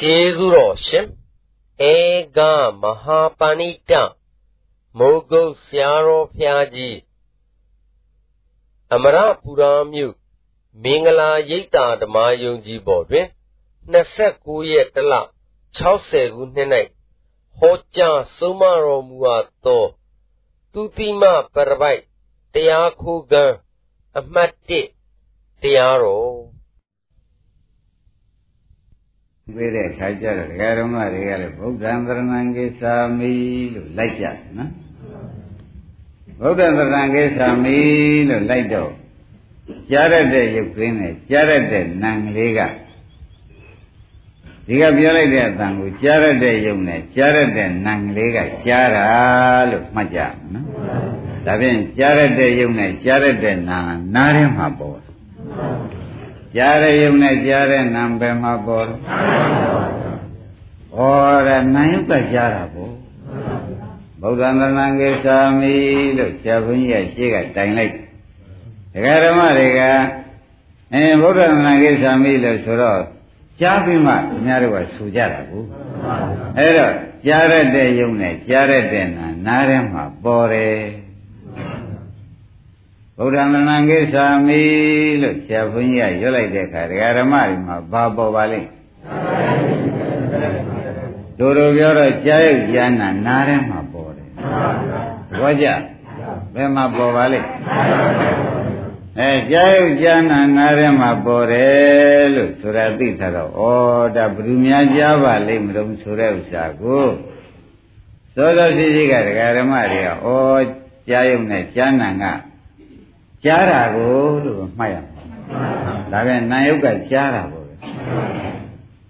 ကျေးဇူးတော်ရှင်ဧကမဟာပဏိတမိုးကုတ်ဆရာတော်ဖျားကြီးအမရပူရာမြို့မင်္ဂလာရိပ်သာဓမ္မယုံကြည်ပေါ်တွင်29ရက်တလ60ခုနှစ်၌ဟောကြားဆုံးမတော်မူအပ်သောသူတိမပရပိုက်တရားခိုးကံအမှတ်1တရားတော် ပြေးတဲ့ခါကျတော့ဒကာဓမ္မတွေကလည်းဗုဒ္ဓံသရဏံကိသာမိလို့လိုက်ကြတယ်နော်ဗုဒ္ဓံသရဏံကိသာမိလို့လိုက်တော့ကြားရတဲ့ရုပ်ကင်းနဲ့ကြားရတဲ့နာမ်ကလေးကဒီကပြောလိုက်တဲ့အတန်ကိုကြားရတဲ့ယုံနဲ့ကြားရတဲ့နာမ်ကလေးကကြားတာလို့မှတ်ကြနော်ဒါဖြင့်ကြားရတဲ့ယုံနဲ့ကြားရတဲ့နာနားထဲမှာပေါ် ကြားရယုံနဲ့ကြားတဲ့နာမ်ပဲမှာပေါ်ဟောရနာယုတ်ကကြားတာပေါ့ဗုဒ္ဓံသဏ္ဍာန်ကိသာမိလို့ဆရာဘုန်းကြီးကရှေ့ကတိုင်လိုက်ဒကာဓမ္မတွေကအဲဗုဒ္ဓံသဏ္ဍာန်ကိသာမိလို့ဆိုတော့ကြားပြီးမှအများတို့ကဆိုကြတာကိုအဲ့တော့ကြားရတဲ့ယုံနဲ့ကြားရတဲ့နာနားထဲမှာပေါ်တယ် ဗုဒ္ဓံသဏ္ဍာန်ကိသာမိလို့ဆရာဘုန်းကြီးကရွတ်လိုက်တဲ့အခါဒကာဓမ္မတွေမှာဘာပေါ်ပါလိမ့်တို့တို့ပြောတော့ကြားရုပ်ကြားနာနားထဲမှာပေါ်တယ်သဘောကျဘယ်မှာပေါ်ပါလိမ့်အဲကြားရုပ်ကြားနာနားထဲမှာပေါ်တယ်လို့ဆိုတာသိထားတော့ဩဒါဘယ်သူများကြားပါလိမ့်မလို့ဆိုတဲ့ဥစ္စာကိုသောသောရှိရှိကဒကာဓမ္မတွေကဩကြားရုပ်နဲ့ကြားနာက ကြားတာကိုလို့မှတ်ရမှာဒါပြန်နာယုတ်ကကြားတာကို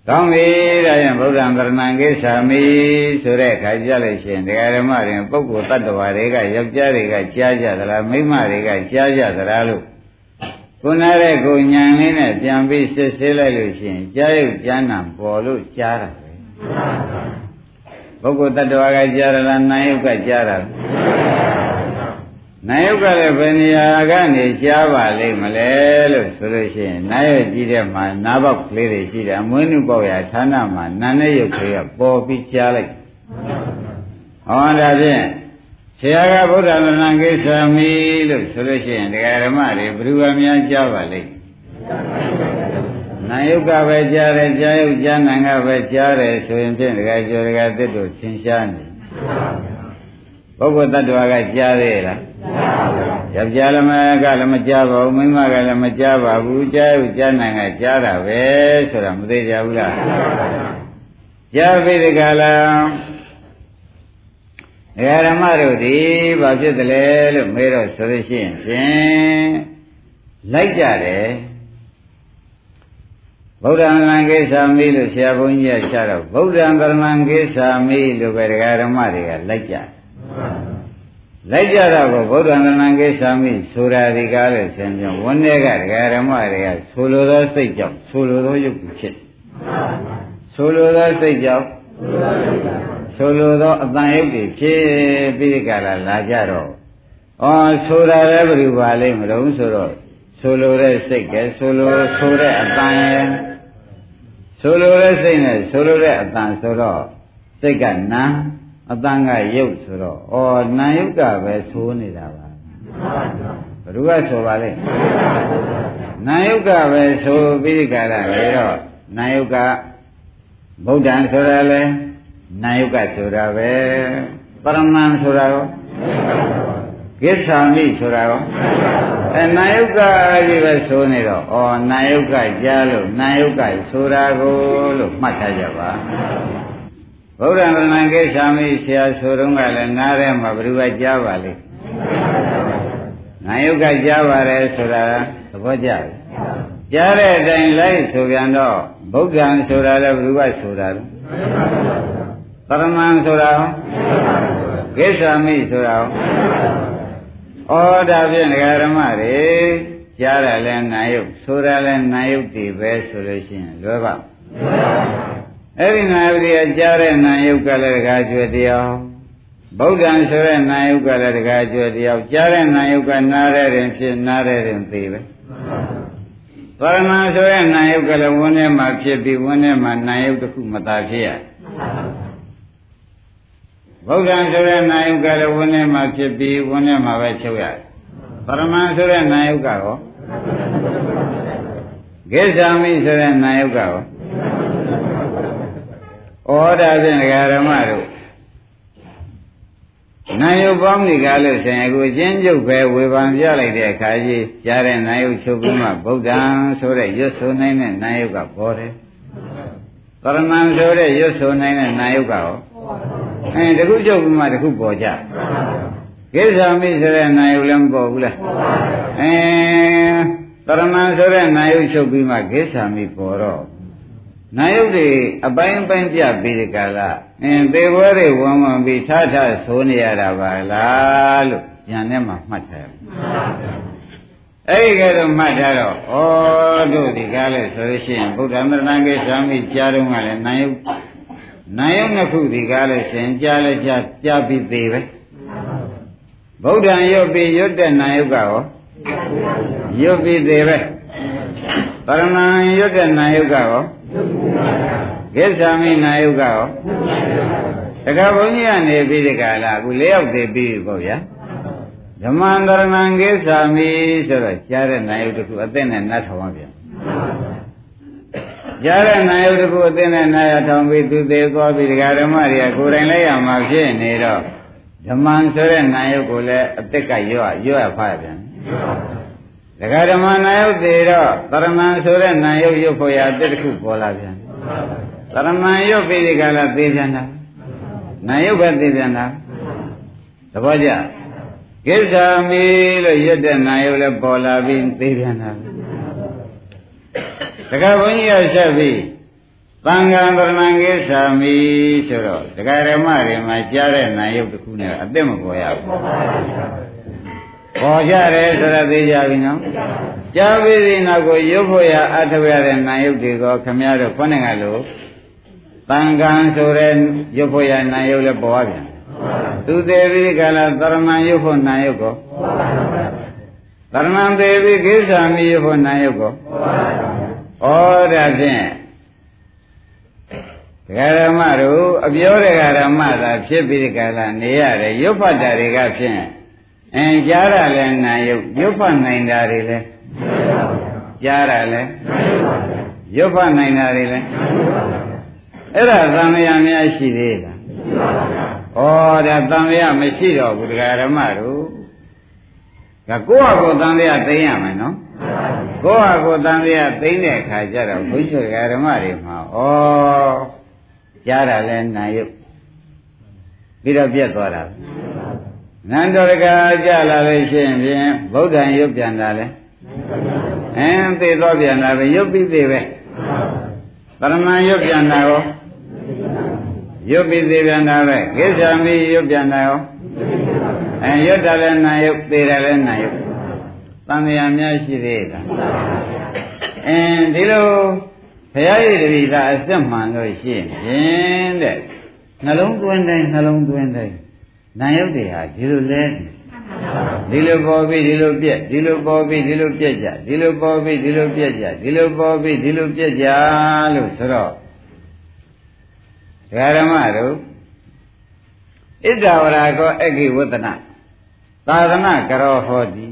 ကောင်းပြီဒါရင်ဗုဒ္ဓံဗရဏံကိသာမိဆိုတဲ့ခါကြလို့ရှိရင်တရားဓမ္မတွေပုဂ္ဂိုလ်တ attva တွေကယောက်ျားတွေကကြားကြသလားမိန်းမတွေကကြားကြသလားလို့ခုနတဲ့ကိုညံလေးနဲ့ပြန်ပြီးစစ်ဆေးလိုက်လို့ရှိရင်ကြားရုပ်ကြားနာပေါ်လို့ကြားတာပဲပုဂ္ဂိုလ်တ attva ကကြားရလားနာယုတ်ကကြားတာ နာယုတ်ကလည်းဘယ်နေရာကနေကြားပါလိမ့်မလဲလို့ဆိုလို့ရှိရင်နာယုတ်ကြီးတဲ့မှာနားပေါက်ကလေးတွေရှိတယ်အမွေးနုပေါက်ရာဌာနမှာနာနဲ့ယုတ်ကလေးကပေါ်ပြီးကြားလိုက်ဟောဒါဖြင့်ဆရာကဗုဒ္ဓလဏကိစ္စမီလို့ဆိုလို့ရှိရင်တရားဓမ္မတွေဘယ်သူအများကြားပါလိမ့်နာယုတ်ကပဲကြားတယ်ကြားယုတ်ကြားနံကပဲကြားတယ်ဆိုရင်ဖြင့်တရားကျော်တရားသစ်တို့သင်ရှားနေပုဂ္ဂိုလ်တ attva ကကြားသေးလား ယောက်ျားလည်းမကလည်းမကြားပါဘူးမိန်းမကလည်းမကြားပါဘူးကြားရုပ်ကြားနိုင်ကကြားတာပဲဆိုတာမသိကြဘူးလားကြားပြီဒီကလာဒကာဓမ္မတို့ဒီဘာဖြစ်တယ်လဲလို့မေးတော့ဆိုလို့ရှိရင်ဖြင့်လိုက်ကြတယ်ဗုဒ္ဓံလံကိစ္ဆာမိလို့ဆရာဘုန်းကြီးကရှာတော့ဗုဒ္ဓံကရဏံကိစ္ဆာမိလို့ပဲဒကာဓမ္မတွေကလိုက်ကြတယ် လိုက်ကြတော့ကိုဗုဒ္ဓံလဏကိစ္ဆာမိဆိုတာဒီကားလို့ဆင်ပြောဝန်းတွေကဒကာဓမ္မတွေကဆိုလိုသောစိတ်ကြောင့်ဆိုလိုသောယုတ်ဖြစ်ဆိုလိုသောစိတ်ကြောင့်ဆိုလိုသောအတန်ယုတ်တွေဖြစ်ပြီးဒီကလာလာကြတော့ဩဆိုတာလည်းဘယ်လိုပါလိမ့်မလို့ဆိုတော့ဆိုလိုတဲ့စိတ်ကဲဆိုလိုဆိုတဲ့အတန်ရဲ့ဆိုလိုတဲ့စိတ်နဲ့ဆိုလိုတဲ့အတန်ဆိုတော့စိတ်ကနာ အတန်ကရုပ်ဆိုတော့ဩနာယုတ်ကပဲဆိုးနေတာပါဘယ်သူကဆိုပါလဲနာယုတ်ကပဲဆိုပြီးကြတာလေတော့နာယုတ်ကဗုဒ္ဓံဆိုတာလဲနာယုတ်ကဆိုတာပဲပရမန်ဆိုတာရောကိစ္ဆာမိဆိုတာရောအဲနာယုတ်ကကြီးပဲဆိုနေတော့ဩနာယုတ်ကကြားလို့နာယုတ်ကဆိုတာကိုလို့မှတ်ထားကြပါ ဗုဒ္ဓံဗရဏကိစ္ဆာမိဆရာဆိုတော့ကလည်းနားထဲမှာဘယ်သူကကြားပါလိမ့်ငါယုတ်ကကြားပါတယ်ဆိုတာသဘောကျပြီကြားတဲ့အတိုင်းလိုက်ဆိုပြန်တော့ဗုဒ္ဓံဆိုတာလည်းဘယ်သူကဆိုတာလဲပရမန်ဆိုတာဟောကိစ္ဆာမိဆိုတာဟောဩဒါဖြင့်ဒကာဓမ္မတွေကြားရလဲနာယုတ်ဆိုတာလဲနာယုတ်တွေပဲဆိုလို့ရှိရင်လွယ်ပါ အဲ့ဒီနာယုတ်တွေကြားတဲ့နာယုတ်ကလည်းတကားကျွယ်တရားဗုဒ္ဓံဆိုတဲ့နာယုတ်ကလည်းတကားကျွယ်တရားကြားတဲ့နာယုတ်ကနားတဲ့ရင်ဖြစ်နားတဲ့ရင်သိပဲပရမန်ဆိုတဲ့နာယုတ်ကလည်းဝန်းထဲမှာဖြစ်ပြီးဝန်းထဲမှာနာယုတ်တစ်ခုမသာဖြစ်ရဗုဒ္ဓံဆိုတဲ့နာယုတ်ကလည်းဝန်းထဲမှာဖြစ်ပြီးဝန်းထဲမှာပဲချုပ်ရတယ်ပရမန်ဆိုတဲ့နာယုတ်ကရောကိစ္ဆာမိဆိုတဲ့နာယုတ်ကရော ဩဒါဖြင့်ဓမ္မတို့နာယုတ်ပေါင်းဒီကားလို့ဆိုရင်အခုအချင်းကျုပ်ပဲဝေဖန်ပြလိုက်တဲ့အခါကြီးကြားတဲ့နာယုတ်ချုပ်ပြီးမှဗုဒ္ဓံဆိုတဲ့ရွတ်ဆိုနိုင်တဲ့နာယုတ်ကပေါ်တယ်။ပရမန်ဆိုတဲ့ရွတ်ဆိုနိုင်တဲ့နာယုတ်ကရောအဲတခုချုပ်ပြီးမှတခုပေါ်ကြ။ကိစ္ဆာမိဆိုတဲ့နာယုတ်လည်းမပေါ်ဘူးလား။အဲပရမန်ဆိုတဲ့နာယုတ်ချုပ်ပြီးမှကိစ္ဆာမိပေါ်တော့ နာယုတ်တွေအပိုင်းပိုင်းပြပြီးဒီကလာအင်းသေဘွဲတွေဝမ်းဝမ်းပြီးထထဆိုနေရတာပါလားလို့ဉာဏ်နဲ့မှမှတ်ထားရအဲ့ဒီကဲတော့မှတ်ထားတော့ဩတို့ဒီကားလဲဆိုလို့ရှိရင်ဗုဒ္ဓမရဏကိသံမိကြားတော့ကလည်းနာယုတ်နာယုတ်နှစ်ခုဒီကားလဲရှင်ကြားလဲကြားကြားပြီးသေးပဲဗုဒ္ဓံရွတ်ပြီးရွတ်တဲ့နာယုတ်ကရောရွတ်ပြီးသေးပဲပရမန်ရွတ်တဲ့နာယုတ်ကရော ကိစ္ဆာမိနာယုတ်ကရောတခါဘုန်းကြီးကနေပြီးဒီကလာအခု၄ယောက်တည်ပြီးပေါ့ဗျာဓမ္မန္တရဏံကိစ္ဆာမိဆိုတော့ကြားတဲ့နာယုတ်တစ်ခုအသက်နဲ့နတ်ထောင်ပါဗျာကြားတဲ့နာယုတ်တစ်ခုအသက်နဲ့နာယထောင်ပြီးသူသေးသွားပြီးဒီကဓမ္မတွေကကိုယ်တိုင်လိုက်ရမှာဖြစ်နေတော့ဓမ္မန်ဆိုတဲ့နာယုတ်ကိုလည်းအသက်ကရွတ်ရွတ်ဖားပြန် ဒကာဓမ္မနာယုတ်သေးတော့တရမန်ဆိုတဲ့နာယုတ်ရုပ်ဖို့ရအတက်တစ်ခုပေါ်လာပြန်တရမန်ရုပ်ပြီးဒီကလာသေးပြန်တာနာယုတ်ပဲသေးပြန်တာသဘောကျကိစ္ဆာမီလို့ရွတ်တဲ့နာယုတ်လည်းပေါ်လာပြီးသေးပြန်တာဒကာဘုန်းကြီးရဆက်ပြီးသံဃာတရဏံကိစ္ဆာမီဆိုတော့ဒကာဓမ္မတွေမှာကြားတဲ့နာယုတ်တစ်ခုနဲ့အသက်မပေါ်ရဘူး ပေါ်ကြတယ်ဆိုတော့သိကြပြီနော်ကြားပြီးဒီနောက်ကိုရုပ်ဖို့ရအထဝရတဲ့နာယုတ်တွေကိုခမရတို့ခေါင်းကလို့တန်ခံဆိုတဲ့ရုပ်ဖို့ရနာယုတ်လည်းပေါ်ပြန်သူသေးပြီးကလာသရမန်ရုပ်ဖို့နာယုတ်ကိုသရမန်သေးပြီးကိစ္ဆာမိရုပ်ဖို့နာယုတ်ကိုဩဒါဖြင့်ဒဂရမတို့အပြောဒဂရမသာဖြစ်ပြီးကလာနေရတယ်ရုပ်ဖတ်တာတွေကဖြင့် အင်းကြားရလဲနာယုတ်ရုပ်ဖတ်နိုင်တာတွေလဲကြားရလဲရုပ်ဖတ်နိုင်တာတွေလဲအဲ့ဒါသံဃာများရှိသေးလားဩဒါသံဃာမရှိတော့ဘူးတရားဓမ္မတို့ဒါကိုယ့်ဟာကိုယ်သံဃာသိရမယ်နော်ကိုယ့်ဟာကိုယ်သံဃာသိတဲ့အခါကျတော့ဘုရားတရားဓမ္မတွေမှာဩကြားရလဲနာယုတ်ပြီးတော့ပြတ်သွားတာ နန္တော်ကကြလာလို့ရှိရင်ဖြင့်ဗုဒ္ဓံရုပ်ပြန်တာလဲအင်းသိတော့ပြန်တာပဲရုပ်ပြီးသေးပဲပရမန်ရုပ်ပြန်တာရောရုပ်ပြီးသေးပြန်တာပဲကိစ္ဆာမိရုပ်ပြန်တာရောအဲရုပ်တယ်လည်းနာရုပ်သေးတယ်လည်းနာရုပ်တန်မြာများရှိသေးတာအင်းဒီလိုဘုရားရည်တတိသာအစစ်မှန်လို့ရှိရင်တဲ့နှလုံးသွင်းတိုင်းနှလုံးသွင်းတိုင်း နာယုတ်တွေဟာဒီလိုလဲဒီလိုပေါ်ပြီးဒီလိုပြက်ဒီလိုပေါ်ပြီးဒီလိုပြက်ကြဒီလိုပေါ်ပြီးဒီလိုပြက်ကြဒီလိုပေါ်ပြီးဒီလိုပြက်ကြလို့ဆိုတော့ဓမ္မတို့ဣဒ္ဓဝရကောအဂိဝတ္တနာသာသနာကရောဟောတိ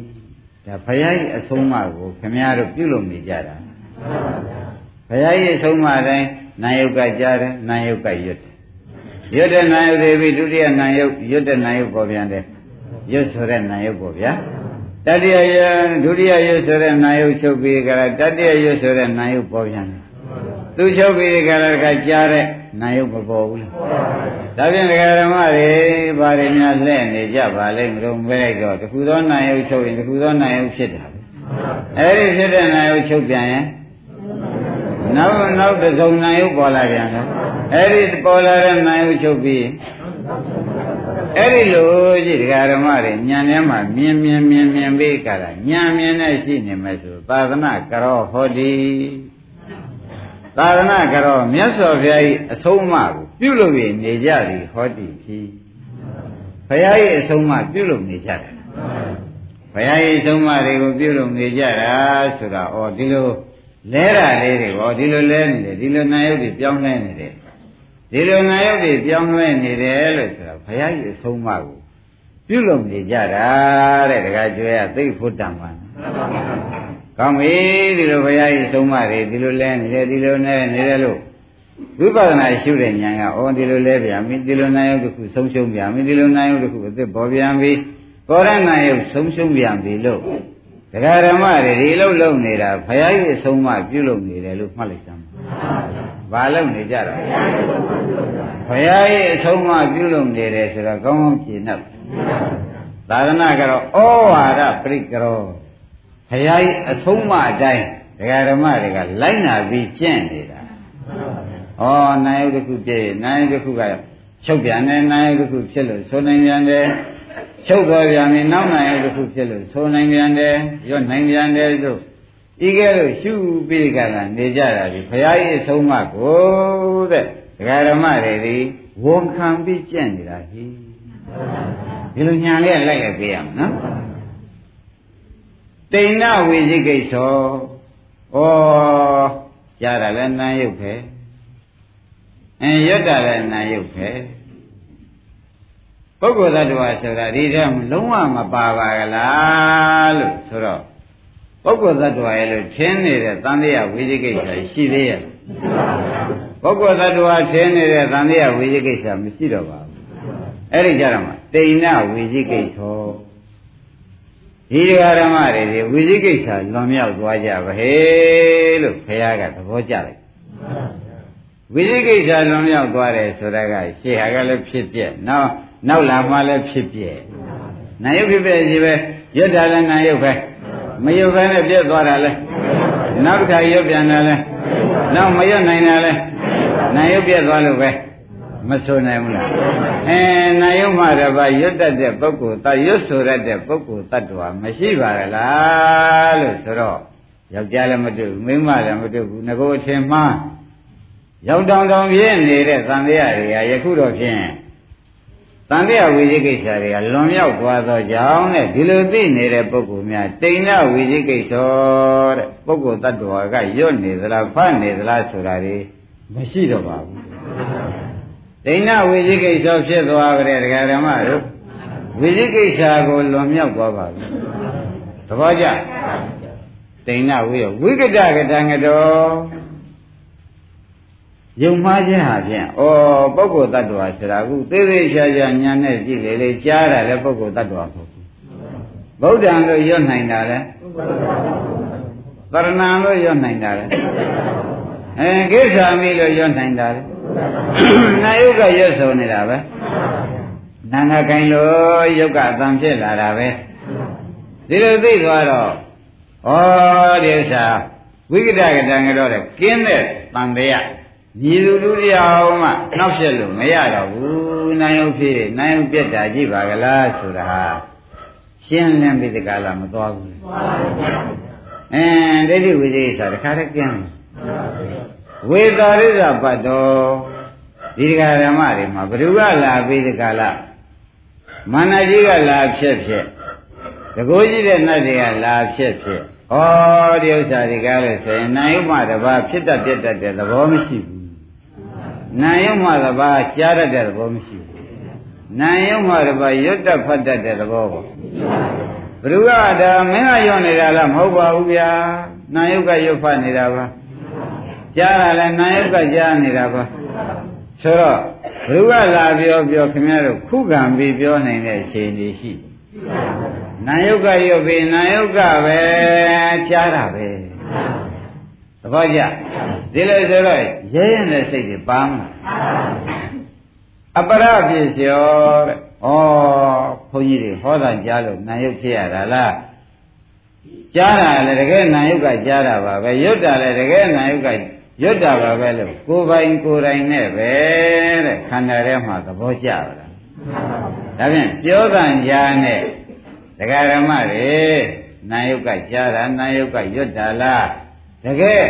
ဒါဘုရားရဲ့အဆုံးအမကိုခမည်းတော်ပြုလုပ်နေကြတာဘုရားရဲ့အဆုံးအမတိုင်းနာယုတ်ကကြားတယ်နာယုတ်ကရွတ်တယ် ရွတ်တဲ့နာယုတ်တွေပြီးဒုတိယနာယုတ်ရွတ်တဲ့နာယုတ်ပေါ်ပြန်တယ်ရွတ်ဆိုတဲ့နာယုတ်ပေါ်ဗျာတတိယယဒုတိယရွတ်ဆိုတဲ့နာယုတ်ချုပ်ပြီးကြတာတတိယရွတ်ဆိုတဲ့နာယုတ်ပေါ်ပြန်တယ်သူချုပ်ပြီးကြတာကကြားတဲ့နာယုတ်မပေါ်ဘူးလားဒါဖြင့်ဒကာဓမ္မတွေဘာတွေများလှည့်နေကြပါလိမ့်မလို့မဲလိုက်တော့တခုသောနာယုတ်ချုပ်ရင်တခုသောနာယုတ်ဖြစ်တာအဲ့ဒီဖြစ်တဲ့နာယုတ်ချုပ်ပြန်ရင်နောက်နောက်တစ်စုံနာယုတ်ပေါ်လာပြန်တယ် အဲ့ဒီပေါ်လာတဲ့နာယုတ်ချုပ်ပြီးအဲ့ဒီလိုကြည့်ဒကာဓမ္မတွေညံထဲမှာမြင်မြင်မြင်မြင်ပြီးကြတာညံမြင်နဲ့ရှိနေမယ်ဆိုသာသနာကရောဟောဒီသာသနာကရောမြတ်စွာဘုရားကြီးအဆုံးအမကိုပြုလုပ်ရနေကြသည်ဟောဒီဖြစ်ဘုရားကြီးအဆုံးအမပြုလုပ်နေကြတယ်ဘုရားကြီးအဆုံးအမတွေကိုပြုလုပ်နေကြတာဆိုတာဩဒီလိုလဲတာလေးတွေဟောဒီလိုလဲနေတယ်ဒီလိုနာယုတ်တွေပြောင်းလဲနေတယ် ဒီလိုနာယုတ်တွေပြောင်းလဲနေတယ်လို့ဆိုတော့ဘုရားကြီးအဆုံးအမကိုပြုလုပ်နေကြတာတဲ့တခါကျွဲရသိဖို့တံပါကောင်းပြီဒီလိုဘုရားကြီးဆုံးမတွေဒီလိုလဲနေတယ်ဒီလိုနဲ့နေတယ်လို့ဝိပဿနာရှုတဲ့ဉာဏ်ကဩဒီလိုလဲပြန်ပြီဒီလိုနာယုတ်တစ်ခုဆုံးရှုံးပြန်ပြီဒီလိုနာယုတ်တစ်ခုအစ်စ်ပေါ်ပြန်ပြီပေါ်ရနာယုတ်ဆုံးရှုံးပြန်ပြီလို့ဒကာဓမ္မတွေဒီလိုလုပ်နေတာဘုရားကြီးအဆုံးမပြုလုပ်နေတယ်လို့မှတ်လိုက်စမ်း ဘာလုပ်နေကြတာဘုရားကြီးအဆုံးအမပြုလုပ်နေတယ်ဆိုတော့ကောင်းကောင်းပြနေသာသနာကတော့ဩဝါဒပရိကရောဘုရားကြီးအဆုံးအမအတိုင်းဒကာဓမ္မတွေကလိုက်နာပြီးကျင့်နေတာဩနိုင်ရုပ်တစ်ခုပြည့်နိုင်ရုပ်တစ်ခုကချုပ်ပြန်တယ်နိုင်ရုပ်တစ်ခုဖြစ်လို့ဆိုနိုင်ပြန်တယ်ချုပ်တော်ပြန်ပြီနောက်နိုင်ရုပ်တစ်ခုဖြစ်လို့ဆိုနိုင်ပြန်တယ်ရော့နိုင်ပြန်တယ်လို့ ဤကဲ့သို့ရှုပြီးကြတာနေကြတာဒီဘုရားကြီးအဆုံးအမကိုတဲ့ဒကာဓမ္မတွေဒီဝန်ခံပြီးကြင့်နေတာဟိဒီလိုညာလေးလိုက်ရပေးရမယ်နော်တိဏဝိဇိကိစ္ဆောဩကြားတာလည်းနာယုတ်ပဲအင်းရွတ်တာလည်းနာယုတ်ပဲပုဂ္ဂိုလ်သတ္တဝါဆိုတာဒီထဲလုံးဝမပါပါကလားလို့ဆိုတော့ ပုဂ္ဂိုလ်သတ္တဝါရဲ့လို့ထင်းနေတဲ့သံဃာဝိဇိကိစ္စရှိသေးရဲ့ပုဂ္ဂိုလ်သတ္တဝါထင်းနေတဲ့သံဃာဝိဇိကိစ္စမရှိတော့ပါဘူးအဲ့ဒီကြတော့မှတိဏဝိဇိကိသောဒီဓမ္မတွေဒီဝိဇိကိစ္စလွန်မြောက်သွားကြပါဟဲ့လို့ဘုရားကသဘောကျလိုက်ဝိဇိကိစ္စလွန်မြောက်သွားတယ်ဆိုတာကရှေ့ဟာကလည်းဖြစ်ပြက်နောက်နောက်လာမှလည်းဖြစ်ပြက်နာယုတ်ဖြစ်ပြက်ကြီးပဲရွတ်တာလည်းနာယုတ်ပဲ မရွတ်ပဲနဲ့ပြက်သွားတာလဲနောက်တစ်ခါရွတ်ပြန်တာလဲနောက်မရွတ်နိုင်တာလဲနာယုတ်ပြက်သွားလို့ပဲမဆိုနိုင်ဘူးလားအဲနာယုတ်မှတပါရွတ်တတ်တဲ့ပုဂ္ဂိုလ်တရွတ်ဆိုရတဲ့ပုဂ္ဂိုလ်တ attva မရှိပါကလားလို့ဆိုတော့ယောက်ျားလည်းမတွေ့ဘူးမိန်းမလည်းမတွေ့ဘူးငကိုအထင်မှားရောက်တောင်တောင်ပြည့်နေတဲ့သံဃာတွေကယခုတော့ဖြင့် တန်တဲ့ဝိဇိကိစ္စတွေကလွန်မြောက်သွားသောကြောင့်တဲ့ဒီလိုသိနေတဲ့ပုဂ္ဂိုလ်များတိဏဝိဇိကိစ္စတဲ့ပုဂ္ဂိုလ်တ attva ကရွတ်နေသလားဖတ်နေသလားဆိုတာတွေမရှိတော့ပါဘူးဒိဏဝိဇိကိစ္စဖြစ်သွားကြတဲ့ဒကာဓမ္မတို့ဝိဇိကိစ္စကိုလွန်မြောက်သွားပါပြီသဘောကျဒိဏဝိယဝိကတကတံကတော် ယုံမှားခြင်းဟာဖြင့်ဩပုဂ္ဂိုလ်တ attva ဆိုတာကုသေးသေးချာချာညာနဲ့ကြည့်လေလေကြားတာလည်းပုဂ္ဂိုလ်တ attva မဟုတ်ဘူးဗုဒ္ဓံလို့ရွတ်နိုင်တာလဲသရဏံလို့ရွတ်နိုင်တာလဲအဲကိစ္ဆာမိလို့ရွတ်နိုင်တာလဲနာယုတ်ကရွတ်ဆိုနေတာပဲနာနာကင်လို့ယုတ်ကအတန်ဖြစ်လာတာပဲဒီလိုသိသွားတော့ဩဒီဥစ္စာဝိကတကတံကတော့တဲ့ကင်းတဲ့တန်တရား ညီလူလူတရားမှနောက်ဆက်လို့မရတော့ဘူးနိုင်ုပ်ဖြစ်နိုင်ုပ်ပြက်တာကြည့်ပါကလားဆိုတာဟာရှင်းလင်းပြီးတကလားမသွားဘူးအင်းဒိဋ္ဌိဝိသေဆိုတာတခါတည်းကျင်းဝေတာရိဇပတ်တော်ဒီဒကာဓမ္မတွေမှာဘ누구ကလာပြီးတကလားမန္တကြီးကလာဖြစ်ဖြစ်တကိုးကြီးတဲ့နတ်တွေကလာဖြစ်ဖြစ်ဩဒီဥစ္စာတွေကလည်းဆိုရင်နိုင်ဥမတပါဖြစ်တတ်ပြတ်တတ်တဲ့သဘောမရှိဘူး နာယုံမှတပါးကြားတတ်တဲ့သဘောမရှိဘူးနာယုံမှတပါးရွတ်တတ်ဖတ်တတ်တဲ့သဘောပေါ့ဘ누구ကဒါမင်းကရွတ်နေတာလားမဟုတ်ပါဘူးဗျာနာယုတ်ကရွတ်ဖတ်နေတာပါကြားတာလည်းနာယုတ်ကကြားနေတာပါဆိုတော့ဘ누구ကလာပြောပြောခင်ဗျားတို့ခုခံပြီးပြောနိုင်တဲ့အခြေအနေရှိနာယုတ်ကရွတ်ပြီးနာယုတ်ကပဲကြားတာပဲသ ဘောကျဒီလိုဆိုတော့ရဲရင်တဲ့စိတ်တွေပါမလားအပရပစ္စယောတဲ့ဩဘုန်းကြီးတွေဟောတာကြားလို့နာယုတ်ဖြစ်ရတာလားကြားတာလည်းတကယ်နာယုတ်ကကြားတာပါပဲရွတ်တာလည်းတကယ်နာယုတ်ကရွတ်တာပါပဲလို့ကိုယ်ပိုင်ကိုယ်တိုင်နဲ့ပဲတဲ့ခန္ဓာထဲမှာသဘောကျပါလားဒါဖြင့်ပြောကံကြားနဲ့ဒကာရမတွေနာယုတ်ကကြားတာနာယုတ်ကရွတ်တာလား တကယ်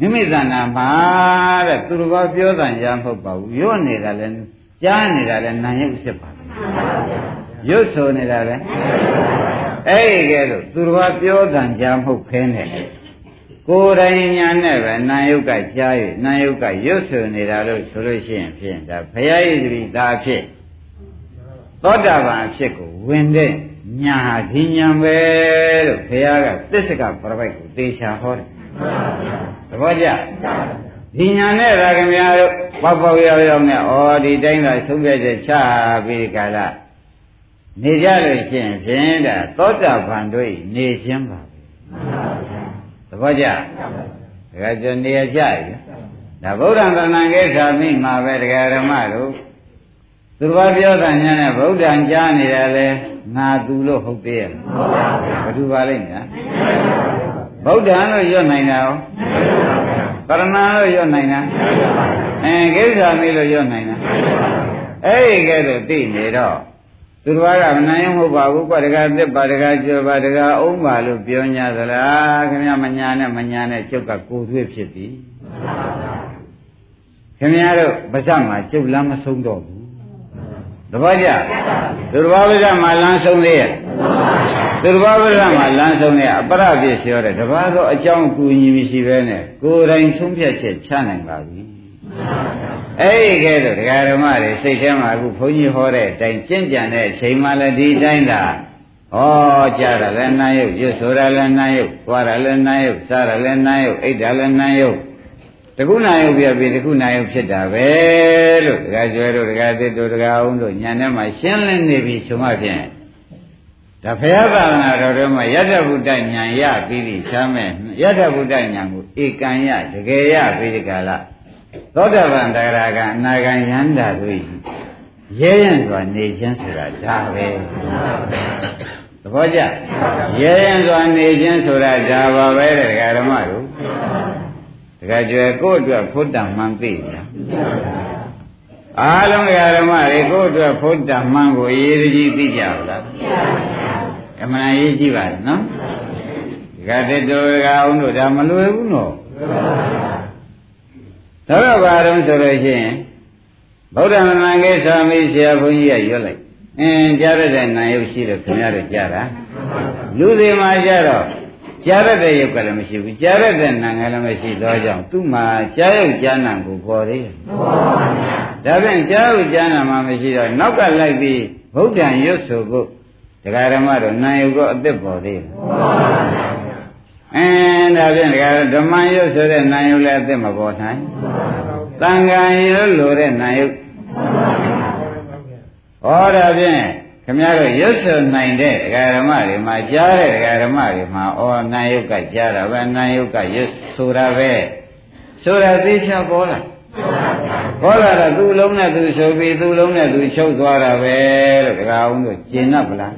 နိမိတ်သနာမှာတဲ့သူတော်ဘာပြောတာရမဟုတ်ပါဘူးရွတ်နေတာလဲကြားနေတာလဲနာယုတ်ဖြစ်ပါဘူးရွတ်ဆိုနေတာလဲအဲ့ဒီကဲလို့သူတော်ဘာပြောတာကြားမဟုတ်ဖဲနဲ့ဩကိုယ်တိုင်ညာနဲ့ပဲနာယုတ်ကကြား၍နာယုတ်ကရွတ်ဆိုနေတာလို့ဆိုလို့ရှိရင်ဖြင့်ဒါဘုရားရဲ့တပည့်သားဖြစ်သောတာပန်အဖြစ်ကိုဝင်တဲ့ ညာဟာဒီညာပဲလို့ဘုရားကသစ္စကပရပိုက်ကိုသေချာဟောတယ်သဘောကျဒီညာနဲ့ရာခင်ဗျားတို့ပေါက်ပေါက်ရောက်ရောက်နဲ့ဩဒီတိုင်းကဆုံးဖြတ်ချက်ချပြီးကြလားနေကြလို့ရှိရင်ဖြင့်ဒါသောတာပန်တို့နေခြင်းပါသဘောကျဒါကကျနေရကြရဒါဗုဒ္ဓံတဏ္ဍာကိသာမိမှာပဲတရားဓမ္မတို့ သူတော်ပြောတာညာနဲ့ဗုဒ္ဓံကြားနေတယ်လေငါသူလို့ဟုတ်သေးရဲ့ဘယ်သူပါလိမ့်များဗုဒ္ဓံလို့ရွတ်နိုင်တာရောကရဏလို့ရွတ်နိုင်တာအဲကိစ္စမေးလို့ရွတ်နိုင်တာအဲ့ဒီကဲတော့သိနေတော့သူတော်ကမနိုင်မဟုတ်ပါဘူးကွာတကားသစ်ပါတကားကျော်ပါတကားအုံးပါလို့ပြော냐သလားခင်ဗျမညာနဲ့မညာနဲ့ကျုပ်ကကိုယ်သွေးဖြစ်ပြီခင်ဗျားတို့ပါဇက်မှာကျုပ်လမ်းမဆုံးတော့ဘူး တပည့်ကြသူတော်ဘာဝိဇ္ဇမှာလမ်းဆုံးသေးရဲ့သူတော်ဘာဝိဇ္ဇမှာလမ်းဆုံးသေးအပရပြည့်ပြောတယ်တပါးတော့အကြောင်းကူညီမရှိပဲနဲ့ကိုယ်တိုင်ဆုံးဖြတ်ချက်ချနိုင်ပါပြီအဲ့ဒီကဲတော့ဒကာဓမ္မတွေစိတ်ထဲမှာအခုဘုန်းကြီးဟောတဲ့အတိုင်းကျင့်ကြံတဲ့အချိန်မှလည်းဒီတိုင်းသာဩကြားတာလည်းနာယုတ်ရွတ်ဆိုတာလည်းနာယုတ်သွားတာလည်းနာယုတ်စားတာလည်းနာယုတ်အိတ်တာလည်းနာယုတ် တခုနာယုတ်ပြပြီးတခုနာယုတ်ဖြစ်တာပဲလို့ဒကာကျွဲတို့ဒကာသစ်တို့ဒကာအောင်တို့ညာထဲမှာရှင်းလင်းနေပြီဆိုမှဖြင့်ဒါဘုရားသာသနာတော်ထဲမှာယတ္တဗုဒ္ဓဉာဏ်ရပြီးပြီချမ်းမဲ့ယတ္တဗုဒ္ဓဉာဏ်ကိုဧကံရတကယ်ရပြီးဒီကလာသောတာပန်တရားကအနာဂံယန္တာတို့ရဲရင်စွာနေခြင်းဆိုတာဒါပဲသဘောကျရဲရင်စွာနေခြင်းဆိုတာဒါပါပဲတဲ့ဓမ္မတို့ တကယ်ကျွယ်ကိုယ့်အတွက်ဖုဒ္ဓမှန်သိလားအားလုံးဓမ္မတွေကိုယ့်အတွက်ဖုဒ္ဓမှန်ကိုရေးကြီးသိကြပါလားအမှန်ရေးကြည့်ပါနော်ဒီကတည်းကအောင်တို့ဒါမလွယ်ဘူးနော်ဒါတော့ဘာတုံးဆိုလို့ရှိရင်ဗုဒ္ဓမန္ကိသာမိဆရာဘုန်းကြီးကရွတ်လိုက်အင်းကြားရတဲ့နာယုတ်ရှိလို့ခင်ဗျားတို့ကြားတာလူတွေမှာကြတော့ ကြားရတဲ့ယုတ်ကလည်းမရှိဘူးကြားရတဲ့နာငယ်လည်းမရှိတော့ကြောင့်သူ့မှာကြားယုတ်ကြားနာကိုပေါ်သေးတယ်ဒါဖြင့်ကြားယုတ်ကြားနာမှမရှိတော့နောက်ကလိုက်ပြီးဗုဒ္ဓံရွတ်ဆိုဖို့တရားဓမ္မတို့နာယုတ်ကအစ်စ်ပေါ်သေးတယ်အင်းဒါဖြင့်ဓမ္မယုတ်ဆိုတဲ့နာယုတ်လည်းအစ်စ်မပေါ်နိုင်တန်ခါရုပ်လိုတဲ့နာယုတ်ဟောဒါဖြင့် ခမရတို့ရွတ်ဆိုနိုင်တဲ့ဒကာဓမ္မတွေမှာကြားတဲ့ဒကာဓမ္မတွေမှာဩနာယုတ်ကကြားတာပဲနာယုတ်ကရွတ်ဆိုတာပဲဆိုတာသိချပေါ်လာပေါ်လာတော့သူ့လုံးနဲ့သူဆိုပြီးသူ့လုံးနဲ့သူချုပ်သွားတာပဲလို့ဒကာအောင်တို့ကျင်납ဗလား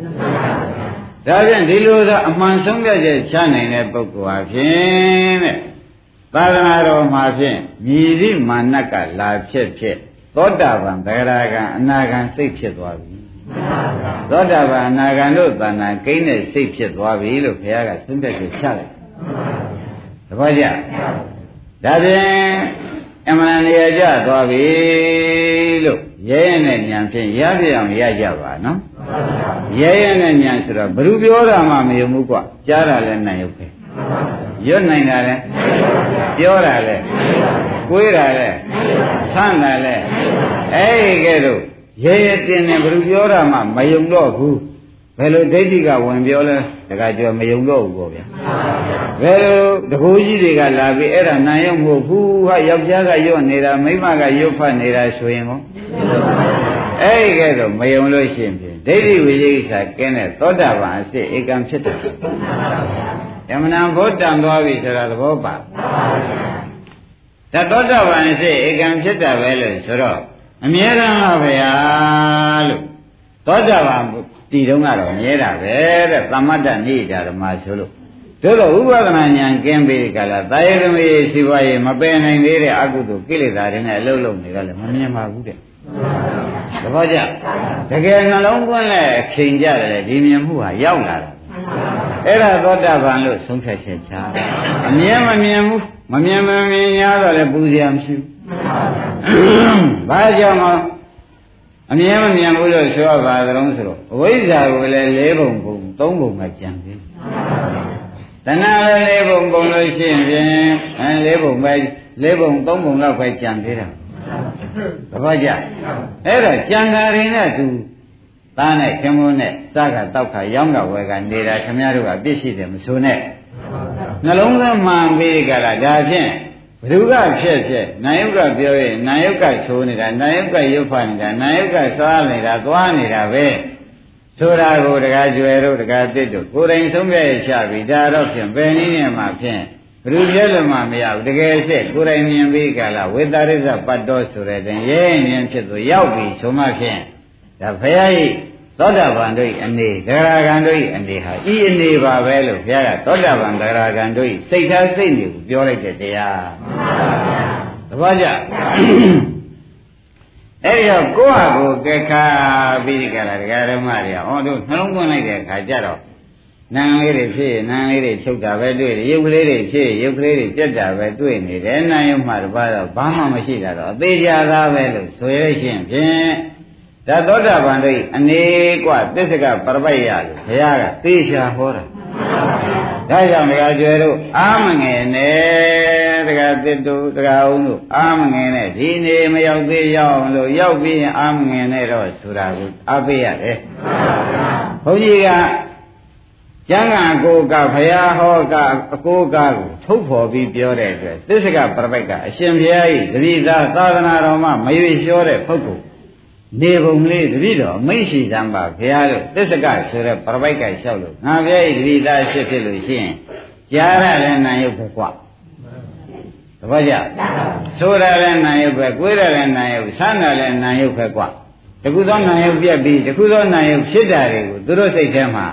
ဒါဖြင့်ဒီလိုသာအမှန်ဆုံးပြချက်ချနိုင်တဲ့ပုဂ္ဂိုလ်ဟာဖြင့်တဲ့သာသနာတော်မှာဖြင့်မြည်သည့်မာနကလာဖြစ်ဖြစ်သောတာပန်သဂရာကံအနာဂံစိတ်ဖြစ်သွားပြီ သောတာပန်အနာဂံတို့တဏ္ဍာကိန်းတဲ့စိတ်ဖြစ်သွားပြီလို့ဘုရားကသုံးသက်ကြချလိုက်တပည့်ကြဒါဖြင့်အမှန်တရားကြသွားပြီလို့ရဲရဲနဲ့ဉာဏ်ဖြင့်ရပြအောင်ရကြပါနော်ရဲရဲနဲ့ဉာဏ်ဆိုတော့ဘ누구ပြောတာမှမယုံဘူးကွကြားတာလည်းနိုင်ရုပ်ပဲရွတ်နိုင်တာလဲပြောတာလဲကိုွေးတာလဲဆန်းတာလဲအဲ့ဒီကဲတော့ ရေရတင်နေဘယ်လိုပြောတာမှမယုံတော့ဘူးဘယ်လိုဒိဋ္ဌိကဝင်ပြောလဲတခါကျော်မယုံတော့ဘူးပေါ့ဗျာဘယ်လိုတကူကြီးတွေကလာပြီးအဲ့ဒါနာယုံမဟုတ်ဘူးဟာယောက်ျားကရွတ်နေတာမိန်းမကရွတ်ဖတ်နေတာဆိုရင်ဟောအဲ့ဒီကဲတော့မယုံလို့ရှိရင်ဖြင့်ဒိဋ္ဌိဝိသေကိစ္စကင်းတဲ့သောတာပန်အစစ်ဧကံဖြစ်တယ်ယမနာဘုဒ္ဓံသွားပြီဆိုတာသဘောပါဒါသောတာပန်စိတ်ဧကံဖြစ်တာပဲလို့ဆိုတော့ အမြဲတမ်းပါဗျာလို့သောတာပန်ဒီတုန်းကတော့မြဲတာပဲတဲ့သမတ္တနေတာဓမ္မဆိုလို့တို့တော့ဥပဒနာဉာဏ်ကင်းပြီးကြလားတာယရမေစီပွားရေးမပယ်နိုင်သေးတဲ့အကုသိုလ်ကိလေသာတွေနဲ့အလုံးလုံးနေတော့လည်းမမြင်ပါဘူးတဲ့သဘောကျတကယ်နှလုံးသွင်းတဲ့အချိန်ကြတယ်ဒီမြင်မှုဟာရောက်လာတယ်အဲ့ဒါသောတာပန်လို့ဆုံးဖြတ်ချက်ချအမြင်မမြင်ဘူးမမြင်မမြင်များတော့လည်းပူဇော်မရှိဘူး ဘာကြောင့်မအမြင်မမြင်ဘူးလို့ဆိုပါသလုံးဆိုတော့အဝိဇ္ဇာကိုလည်း၄ပုံပုံ၃ပုံမှကျန်သေးတဏှာလည်းလေးပုံပုံလို့ရှိရင်ဖြင့်အဲလေးပုံပဲလေးပုံသုံးပုံလောက်ပဲကြံသေးတာသဘောကျအဲ့တော့ကြံကာရင်နဲ့သူသားနဲ့ခင်မုန်းနဲ့စားကတောက်ခါရောင်းကဝယ်ကနေတာခင်ဗျားတို့ကပြစ်ရှိတယ်မဆိုနဲ့နှလုံးသားမှန်ပြီးကြလားဒါဖြင့် ဘဒုကဖြစ်ဖြစ်နာယုကပြောရင်နာယုကဆိုးနေတာနာယုကရုပ်ဖတ်နေတာနာယုကသွားနေတာသွားနေတာပဲဆိုတာကိုတကားကျွယ်တို့တကားတစ်တို့ကိုယ်တိုင်ဆုံးဖြတ်ရချပြီဒါတော့ဖြင့်ဘယ်နည်းနဲ့မှဖြင့်ဘဒုပြည့်လို့မှမရဘူးတကယ်စစ်ကိုယ်တိုင်မြင်ပြီးကလာဝေတာရိစ္ဆပတ်တော်ဆိုတဲ့တင်ရဲရင်ဖြစ်သူရောက်ပြီဆိုမှဖြင့်ဒါဖရာကြီး သောတာပန်တို့၏အနေဒဂရာဂံတို့၏အနေဟာဤအနေပါပဲလို့ဘုရားကသောတာပန်ဒဂရာဂံတို့၏စိတ်ထားစိတ်နေကိုပြောလိုက်တဲ့တရားမှန်ပါဗျာသဘောကျအဲ့ဒီတော့ကိုယ့်ဟာကိုယ်ကဲခါပြီးကြတာဒကာဓမ္မတွေဟောတို့နှလုံးသွင်းလိုက်တဲ့အခါကျတော့နာလေးတွေဖြစ်နာလေးတွေချုပ်တာပဲတွေ့တယ်ရုပ်ကလေးတွေဖြစ်ရုပ်ကလေးတွေပြက်တာပဲတွေ့နေတယ်နာယုံမှတပါတော့ဘာမှမရှိတာတော့အသေးချာသားပဲလို့ဆိုရရှင်ဖြင့် ဒါသောတာပန်တို့အနေကွသစ္စကပရပိုက်ရလို့ဘုရားကသေချာဟောတာဒါကြောင့်ဒကာကျွယ်တို့အာမငယ်နဲ့ဒကာတစ်တို့ဒကာအောင်တို့အာမငယ်နဲ့ဒီနေမရောက်သေးရောက်လို့ရောက်ပြီးရင်အာမငယ်နဲ့တော့ဆိုတာကိုအပေးရတယ်ဘုန်းကြီးကကျမ်းဂန်ကိုကဘုရားဟောကအကိုကကိုထုတ်ဖော်ပြီးပြောတဲ့အတွက်သစ္စကပရပိုက်ကအရှင်ဘုရားဤသတိသာသာသနာတော်မှာမရွေလျှောတဲ့ပုဂ္ဂိုလ် နေပုံလေးတတိတော်မိတ်ရှိစမ်းပါဘုရားလို့သစ္စကဆိုတဲ့ပရပိုက်ကလျှောက်လို့ငါဘုရားဤတတိသားဖြစ်ဖြစ်လို့ရှိရင်ကြားရတဲ့နာယုတ်ပဲကွာသဘောကျဆိုရတဲ့နာယုတ်ပဲကိုယ်ရတဲ့နာယုတ်ဆန်းရတဲ့နာယုတ်ပဲကွာတခုသောနာယုတ်ပြက်ပြီးတခုသောနာယုတ်ဖြစ်တာတွေကိုသူတို့စိတ်ထဲမှာ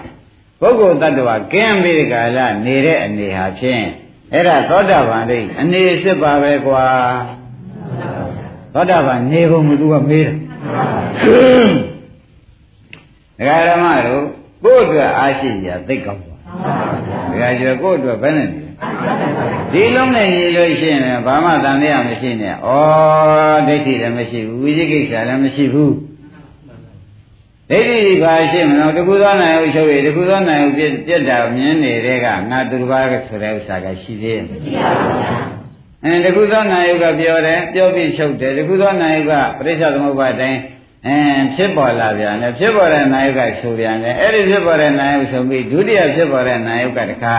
ပုဂ္ဂိုလ်တ attva ကင်းပြီးကြလားနေတဲ့အနေဟာဖြင့်အဲ့ဒါသောတာပန်လေးအနေစစ်ပါပဲကွာသောတာပန်နေပုံမသူကမေးတယ် ဒကာဓမ္မတို့ကိုယ့်အတွက်အားရှိကြသိကောင်းပါဒကာကျော်ကိုယ့်အတွက်ဘယ်နဲ့နေဒီလုံးနဲ့ညီလို့ရှိရင်ဘာမှတန်တရားမရှိနဲ့ဩဒိဋ္ဌိလည်းမရှိဘူးဝိသိကိစ္စလည်းမရှိဘူးဒိဋ္ဌိဘာရှိမလို့တခုသောနိုင်ဥချုပ်ရတခုသောနိုင်ဥပြည့်ပြည့်တာမြင်နေတဲ့ကငါသူတစ်ပါးဆိုတဲ့ဥစ္စာကရှိသေးရဲ့မရှိပါဘူးအဲတခုသောနာယုကပြောတယ်ပြောပြီးချုပ်တယ်တခုသောနာယုကပရိစ္ဆသမုပ္ပါတိုင်း အဲဖြစ်ပေါ်လာပြန်တယ်ဖြစ်ပေါ်တဲ့နာယုကဆိုပြန်တယ်အဲ့ဒီဖြစ်ပေါ်တဲ့နာယုဆိုပြီးဒုတိယဖြစ်ပေါ်တဲ့နာယုကတခါ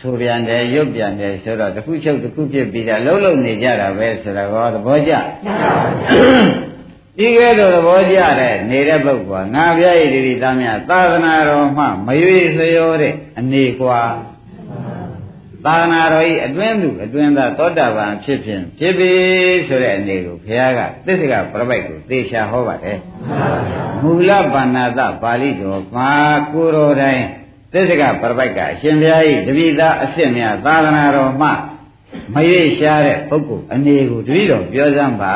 ဆိုပြန်တယ်ရုပ်ပြန်တယ်ဆိုတော့တခုချုပ်တခုဖြစ်ပြီးတာလှုပ်လှုပ်နေကြတာပဲဆိုတော့သဘောကျဒီကဲတော့သဘောကျတဲ့နေတဲ့ပုဂ္ဂိုလ်ကငါပြည့်ရည်ဒီသားများသာသနာတော်မှမရွေလျောတဲ့အနေကွာ သာသနာတော်ဤအတွင်းသူအတွင်းသားသောတာပန်ဖြစ်ဖြင့်ဖြစ်ပြီဆိုတဲ့အနေကိုဘုရားကသစ္စာပရပိုက်ကိုသေချာဟောပါတယ်မူလပါဏာတပါဠိတော်မှာကိုတော်တိုင်းသစ္စာပရပိုက်ကအရှင်ဘုရားဤတပိသားအစ်စ်များသာသနာတော်မှမရွေ့ရှားတဲ့ပုဂ္ဂိုလ်အနေကိုတတိတော်ပြောစမ်းပါ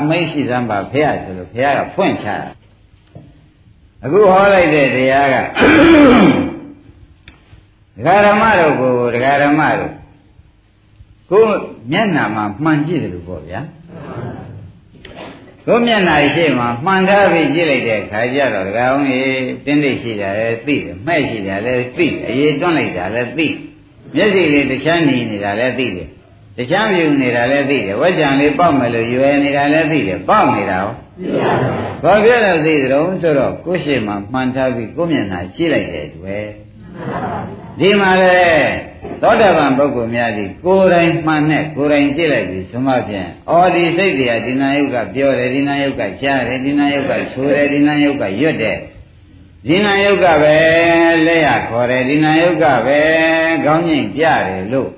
အမိတ်ရှိစမ်းပါဘုရားဆိုလို့ဘုရားကဖွင့်ချတာအခုဟောလိုက်တဲ့တရားကဒကာဓမ္မတို့ကို ဒကာဓမ္မတို့ကိုမျက်နာမှာမှန်ကြည့်တယ်လို့ပေါ့ဗျာကိုမျက်နာရှိမှမှန်ထားပြီးကြည့်လိုက်တဲ့ခါကျတော့ဒကာအောင်ကြီးတင်းတိတ်ရှိတာလည်းသိတယ်မှဲ့ရှိတာလည်းသိအရေးတွန်းလိုက်တာလည်းသိမျက်စိလေးတခြားနေနေတာလည်းသိတယ်တခြားမြူနေတာလည်းသိတယ်ဝက်ကြံလေးပေါက်မယ်လို့ရွယ်နေတာလည်းသိတယ်ပေါက်နေတာရောဘာဖြစ်လို့သိကြုံဆိုတော့ကိုယ်ရှိမှမှန်ထားပြီးကိုမျက်နှာကြည့်လိုက်တဲ့တွေ့ဒီမှာလေ သောတာပန်ပုဂ္ဂိုလ်များဒီကိုယ်တိုင်မှန်နဲ့ကိုယ်တိုင်ကြည့်လိုက်ပြီဆိုမှဖြင့်အော်ဒီစိတ်တရားဒီနာယုတ်ကပြောတယ်ဒီနာယုတ်ကကြားတယ်ဒီနာယုတ်ကဆိုတယ်ဒီနာယုတ်ကရွတ်တယ်ဒီနာယုတ်ကပဲလက်ရခေါ်တယ်ဒီနာယုတ်ကပဲခေါင်းငိမ့်ပြတယ်လို့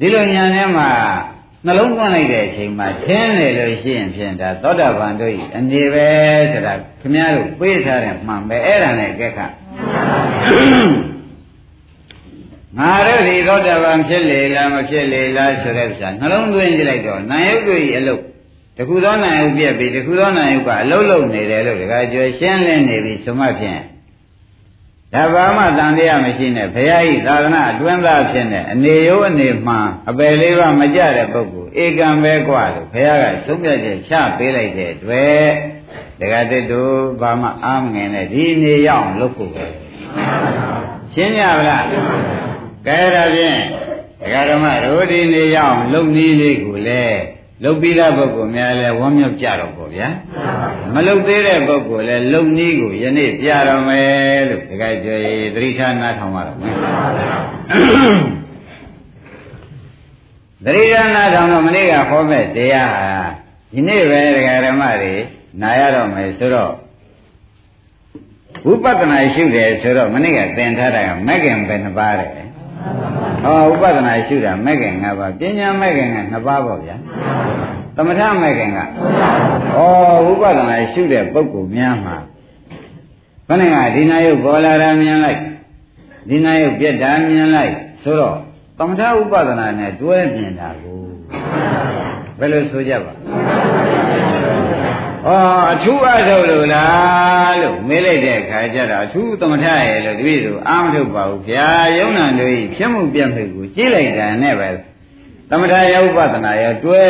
ဒီလိုညာထဲမှာနှလုံးသွင်းလိုက်တဲ့အချိန်မှာသင်တယ်လို့ရှိရင်ဖြင့်ဒါသောတာပန်တို့ဤအနေပဲဆိုတာခင်ဗျားတို့ပေးထားတဲ့မှန်ပဲအဲ့ဒါနဲ့ကြက်ခ ငါတို့ဒီသောတာပန်ဖြစ်လေလားမဖြစ်လေလားဆိုတဲ့ဥစ္စာနှလုံးသွင်းကြည့်လိုက်တော့နာယုတ်တို့ဤအလုတ်တခုသောနာယုတ်ပြက်ပြီးတခုသောနာယုတ်ကအလုတ်လုံးနေတယ်လို့တခါကျွရှင်းလင်းနေပြီဆိုမှဖြင့်ဒါဘာမှတန်တရားမရှိနဲ့ဘုရားဤသာသနာအတွင်းသားဖြစ်နေအနေရောအနေမှန်အပယ်လေးပါမကြတဲ့ပုဂ္ဂိုလ်ဧကံပဲกว่าလို့ဘုရားကသုံးပြချက်ချပေးလိုက်တဲ့အတွက်တခါတည်းတို့ဘာမှအားမငင်နဲ့ဒီနေရောက်လုပ်ဖို့ပဲရှင်းကြပါလား ကဲဒါဖြင့်ဒကာဓမ္မတို့ဒီနေရအောင်လုံနည်းလေးကိုလည်းလုတ်ပြီးတဲ့ပုဂ္ဂိုလ်များလည်းဝမ်းမြောက်ကြတော့ပေါ့ဗျာမလုတ်သေးတဲ့ပုဂ္ဂိုလ်လည်းလုံနည်းကိုယနေ့ပြတော့မယ်လို့ဒကာကျွေသတိထားနားထောင်ပါတော့မယ်သတိထားနားထောင်တော့မနေ့ကဟောမဲ့တရားဟာဒီနေ့ပဲဒကာဓမ္မတွေနာရတော့မယ်ဆိုတော့ဝိပဿနာရှုတယ်ဆိုတော့မနေ့ကသင်ထားတာကမဂ္ဂင်ပဲနှစ်ပါးတယ် ဟောဥပဒနာရှုတာမဲ့ခင်၅ပါးပညာမဲ့ခင်က2ပါးပေါ့ဗျာသမထမဲ့ခင်ကဩဥပဒနာရှုတဲ့ပုဂ္ဂိုလ်များမှာခဏကဒီနာယုတ်ပေါ်လာတာမြင်လိုက်ဒီနာယုတ်ပြက်တာမြင်လိုက်ဆိုတော့သမထဥပဒနာနဲ့တွဲမြင်တာကိုဘယ်လိုဆိုကြပါ ဩအထူးအထုတ်လို့လားလို့မေးလိုက်တဲ့အခါကျတော့အထူးသမထရဲ့လို့တပည့်တို့အာမထုတ်ပါဘူးဗျာယုံနာတို့ဖြစ်မှုပြတ်မှုကိုကြည့်လိုက်တာနဲ့ပဲသမထယဥပဒနာရောတွဲ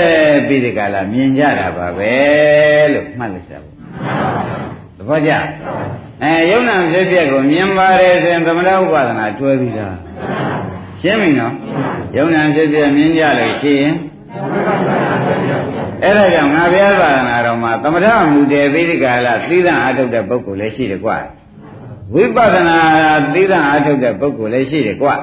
ပြီးဒီကလာမြင်ကြတာပါပဲလို့မှတ်လိုက်ကြပါသဘောကျအဲယုံနာဖြစ်ဖြစ်ကိုမြင်ပါတယ်ဆိုရင်သမထဥပဒနာတွဲပြီးတာရှင်းပြီနော်ယုံနာဖြစ်ဖြစ်မြင်ကြလို့ရှိရင် အဲ့ဒါကြောင့်ငါဘုရားသာသနာတော်မှာသမထမူတည်ပြီးဒီကလာသီးသန့်အထုတ်တဲ့ပုဂ္ဂိုလ်လည်းရှိတယ်ကွာဝိပဿနာသီးသန့်အထုတ်တဲ့ပုဂ္ဂိုလ်လည်းရှိတယ်ကွာ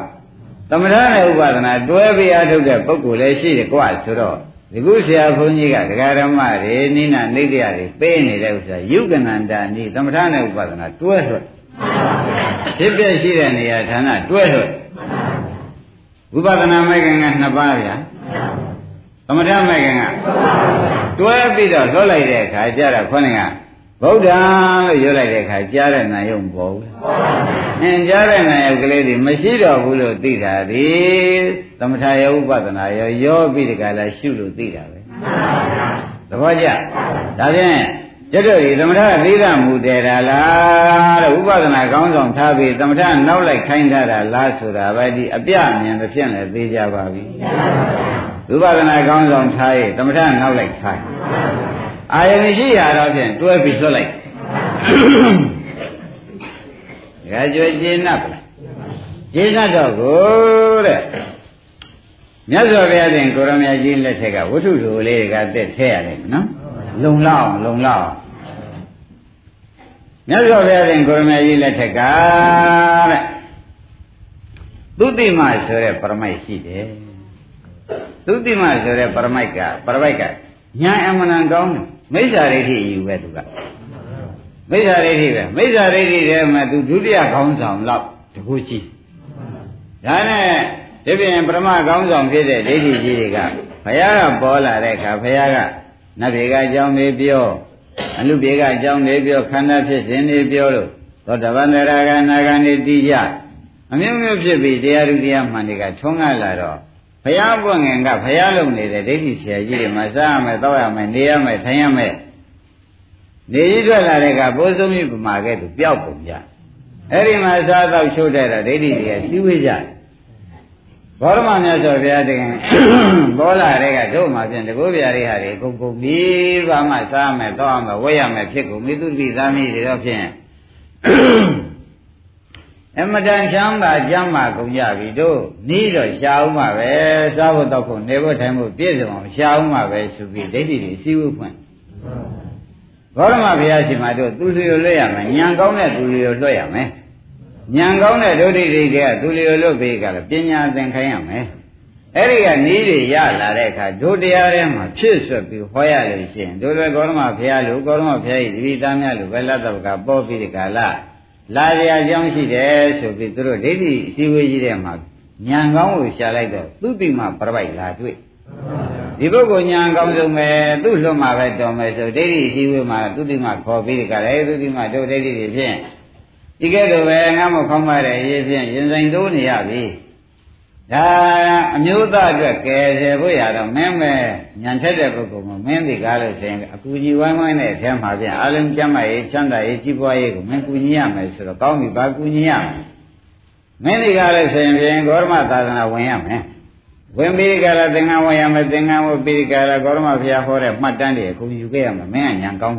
သမထနဲ့ဥပဒနာတွဲပြီးအထုတ်တဲ့ပုဂ္ဂိုလ်လည်းရှိတယ်ကွာဆိုတော့ဒီကုဆရာဘုန်းကြီးကဒကာဓမ္မတွေနိနာနေတရားတွေပေးနေတဲ့ဥစ္စာယုကနန္တာနိသမထနဲ့ဥပဒနာတွဲထွက်ဖြစ်ပြရှိတဲ့နေရာဌာနတွဲထွက်ဝိပဿနာမဲ့ခင်ကနှစ်ပါးဗျာသ မထမဲ့ခင်ကတွဲပြီးတော့လွတ်လိုက်တဲ့အခါကျတော့ခေါင်းကဗုဒ္ဓလို့ရွတ်လိုက်တဲ့အခါကြားတဲ့နာယုံပေါ်ဘူး။အင်းကြားတဲ့နာယုံကလေးတွေမရှိတော့ဘူးလို့သိတာဒီသမထယဥပဒနာရောရောပြီးဒီကလာရှုလို့သိတာပဲ။သဘောကျ။ဒါဖြင့်ကျတော့ဒီသမထသီလမူတည်တာလားတဲ့ဥပဒနာကောင်းဆောင်ထားပြီးသမထနောက်လိုက်ခိုင်းထားတာလားဆိုတာပဲဒီအပြမြင်သဖြင့်လည်းသိကြပါပြီ။ ဥပဒနာကောင်းဆောင်ထားရင်သမထနောက်လိုက်ခိုင်းအာယုန်ရှိရတော့ဖြင့်တွဲပြီးလွတ်လိုက်။ဒါကြွကျေနပ်ပါလား။ကျေနပ်တော့ကိုတဲ့မြတ်စွာဘုရားရှင်ကိုရမကြီးလက်ထက်ကဝတ္ထုလိုလေးကတက်ထဲရတယ်နော်။လုံလောက်လုံလောက်မြတ်စွာဘုရားရှင်ကိုရမကြီးလက်ထက်ကတဲ့သုတိမဆိုတဲ့ပရမိုက်ရှိတယ်။ သုတိမဆိုတဲ့ပရမိုက်ကပရမိုက်ကညာအမှန်တန်ကောင်းတယ်မိစ္ဆာဒိဋ္ဌိယူပဲသူကမိစ္ဆာဒိဋ္ဌိပဲမိစ္ဆာဒိဋ္ဌိထဲမှာသူဒုတိယခေါင်းဆောင်လောက်တခုရှိဒါနဲ့ဒီပြင်ပရမခေါင်းဆောင်ဖြစ်တဲ့ဒိဋ္ဌိကြီးတွေကဘုရားကပေါ်လာတဲ့အခါဘုရားကနတ်ဘေကအကြောင်းတွေပြောအလူဘေကအကြောင်းတွေပြောခန္ဓာဖြစ်ခြင်းတွေပြောလို့သောတပန်တရာကနာဂန်တွေတည်ကြအမျိုးမျိုးဖြစ်ပြီးတရားဓုတရားမှန်တွေကထွန်းကားလာတော့ ဘုရားပွင့်ငင်ကဘုရားလုံနေတဲ့ဒိဋ္ဌိဆရာကြီးတွေမှာစားရမယ်တောက်ရမယ်နေရမယ်ထိုင်ရမယ်နေကြီးထွက်လာတဲ့ကပိုးစုံကြီးပမာခဲ့သူပျောက်ပုံကြအဲ့ဒီမှာစားတော့ချိုးတဲ့တော့ဒိဋ္ဌိတွေကစီးဝေးကြတယ်ဘောရမမြတ်စွာဘုရားတကယ်ပေါ်လာတဲ့ကတို့မှဖြင့်တကုဗျာတွေဟာတွေကုန်ကုန်ပြီးပါမှစားမယ်တောက်ရမယ်ဝဲရမယ်ဖြစ်ကုန်မိသူတိသားမိတွေတော့ဖြင့် အမတန်ချမ်းသာကြမ်းမာကုန်ကြပြီတို့နီးတော့ရှားအောင်ပါပဲစားဖို့တော့ဖို့နေဖို့ထိုင်ဖို့ပြည့်စုံအောင်ရှားအောင်ပါပဲဆိုပြီးဒိဋ္ဌိတွေစီးဝှဖွင့်ဘောရမဘုရားရှင်မတို့သူလျော်လွတ်ရမယ်ညံကောင်းတဲ့သူလျော်လွတ်ရမယ်ညံကောင်းတဲ့ဒုဋ္ဌိတွေကသူလျော်လွတ်ပြီးကလည်းပညာသင်ခိုင်းရမယ်အဲ့ဒီကနီးတွေရလာတဲ့အခါဒုတရားထဲမှာဖြစ်ဆွက်ပြီးဟောရလို့ရှိရင်ဒုလွယ်ဂေါရမဘုရားလိုဂေါရမဘုရားဤဒီပိသားများလိုပဲလတ်တော့ကပေါ်ပြီးဒီကလာ လာရအကြောင်းရှိတယ်ဆိုပြီးသူတို့ဒိဋ္ဌိအစည်းဝေးကြီးတဲ့မှာညံကောင်းကိုရှာလိုက်တော့သူတိမပြပိုက်လာတွေ့ဒီပုဂ္ဂိုလ်ညာကောင်းဆုံးပဲသူ့လွတ်မှာပဲတော်မယ်ဆိုဒိဋ္ဌိအစည်းဝေးမှာသူတိမခေါ်ပြီးဒီကလည်းသူတိမတို့ဒိဋ္ဌိတွေဖြင့်ဒီကဲတော့ပဲငါမခေါင်းမတဲ့ရေးဖြင့်ရင်ဆိုင်တိုးနေရပြီ ဒါအမျိုးသားအတွက်ကယ်ဆယ်ဖို့ရတော့မင်းပဲညံထက်တဲ့ပုဂ္ဂိုလ်မှာမင်းဒီကားလို့ဆိုရင်အကူကြီးဝိုင်းဝိုင်းနဲ့အထက်မှာပြန်အလုံးကျမ်းမာရေးချမ်းသာရေးကြီးပွားရေးကိုမင်းကူညီရမယ်ဆိုတော့ကောင်းပြီဘာကူညီရမလဲမင်းဒီကားလို့ဆိုရင်ပြန်ဂေါရမသာသနာဝင်ရမယ်ဝင်ပြီးကြလားသင်္ကန်းဝင်ရမယ်သင်္ကန်းဝတ်ပြီးကြလားဂေါရမဘုရားဟောတဲ့မှတ်တမ်းတွေအကုန်ယူခဲ့ရမယ်မင်းကညာကောင်း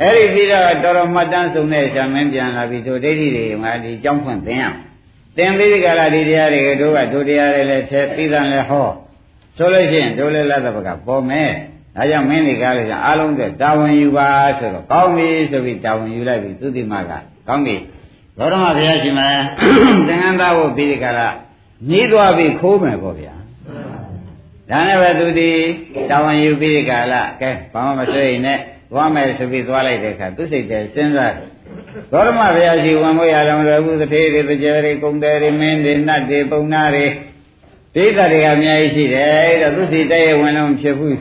အဲ့ဒီပြီးတော့တော်တော်မှတ်တမ်းစုံတဲ့ရှာမင်းပြန်လာပြီးတို့ဒိဋ္ဌိတွေမှာဒီကြောင်းဖွင့်သင်ရမယ်ဒ သင်ပြီးဒီကလာဒီတရားတွေကတို့ကတို့တရားတွေလည်းသိပြီးသားလည်းဟောဆိုလို့ရှိရင်တို့လည်းလက်သဘကပေါ်မယ်ဒါကြောင့်မင်းဒီကားလေးကအားလုံးတဲ့တာဝန်ယူပါဆိုတော့ကောင်းပြီဆိုပြီးတာဝန်ယူလိုက်ပြီသူတိမကကောင်းပြီဘောရမဘုရားရှင်မသင်္ကန်းသားဖို့ပြီးဒီကလာညီးသွားပြီးခိုးမယ်ပေါ့ဗျာဒါနဲ့ပဲသူဒီတာဝန်ယူပြီးဒီကလာကဲဘာမှမဆွေးရင်နဲ့သွားမယ်ဆိုပြီးသွားလိုက်တဲ့အခါသူစိတ်ထဲစဉ်းစား သောရမဘုရားရှိဝန်မို့ရတော်လွယ်ဘူးသေတွေတကြတွေကုံတယ်တွေမင်းတွေနတ်တွေပုံနာတွေဒိဋ္ဌတွေကအများကြီးရှိတယ်အဲ့တော့သူစိတ်တည်းဝင်လုံးဖြစ်ဘူး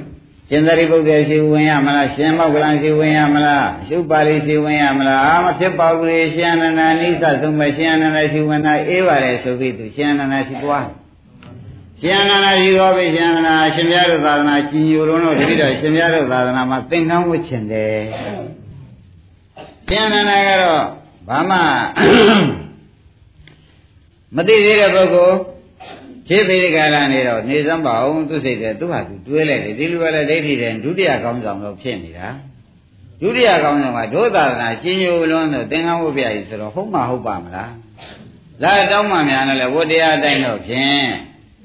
ရှင်သာရိပုတ္တရာရှိဝင်ရမလားရှင်မောက္ကလန်ရှိဝင်ရမလားရှုပါဠိရှိဝင်ရမလားအာမဖြစ်ပါဘူးလေရှင်အနန္ဒာနိစ္စသုံးမဲ့ရှင်အနန္ဒာရှိဝင်တာအေးပါလေဆိုပြီးသူရှင်အနန္ဒာရှိသွားရှင်အနန္ဒာရှိသွားပြီရှင်အနန္ဒာရှင်ပြတို့သာသနာကြီးညိုလုံးတို့တတိတော်ရှင်ပြတို့သာသနာမှာသင်္ကန်းဝတ်ချင်တယ် ရှင်အနန္ဒာကတော့ဘာမှမသိသေးတဲ့ပုဂ္ဂိုလ်ခြေပေကလာနေတော့နေစမ်းပါအောင်သူစိတ်တယ်သူဟာသူတွေးလိုက်တယ်ဒီလိုပဲလေဒိဋ္ဌိတဲ့ဒုတိယကောင်းဆောင်လို့ဖြစ်နေတာဒုတိယကောင်းဆောင်ကဒုသာသနာကျင်ညိုလွန်းတော့သင်္ကန်းဝတ်ပြရည်ဆိုတော့ဟုတ်မှာဟုတ်ပါမလားလာတောင်းမှများလည်းဝတ်တရားအတိုင်းတော့ဖြင့်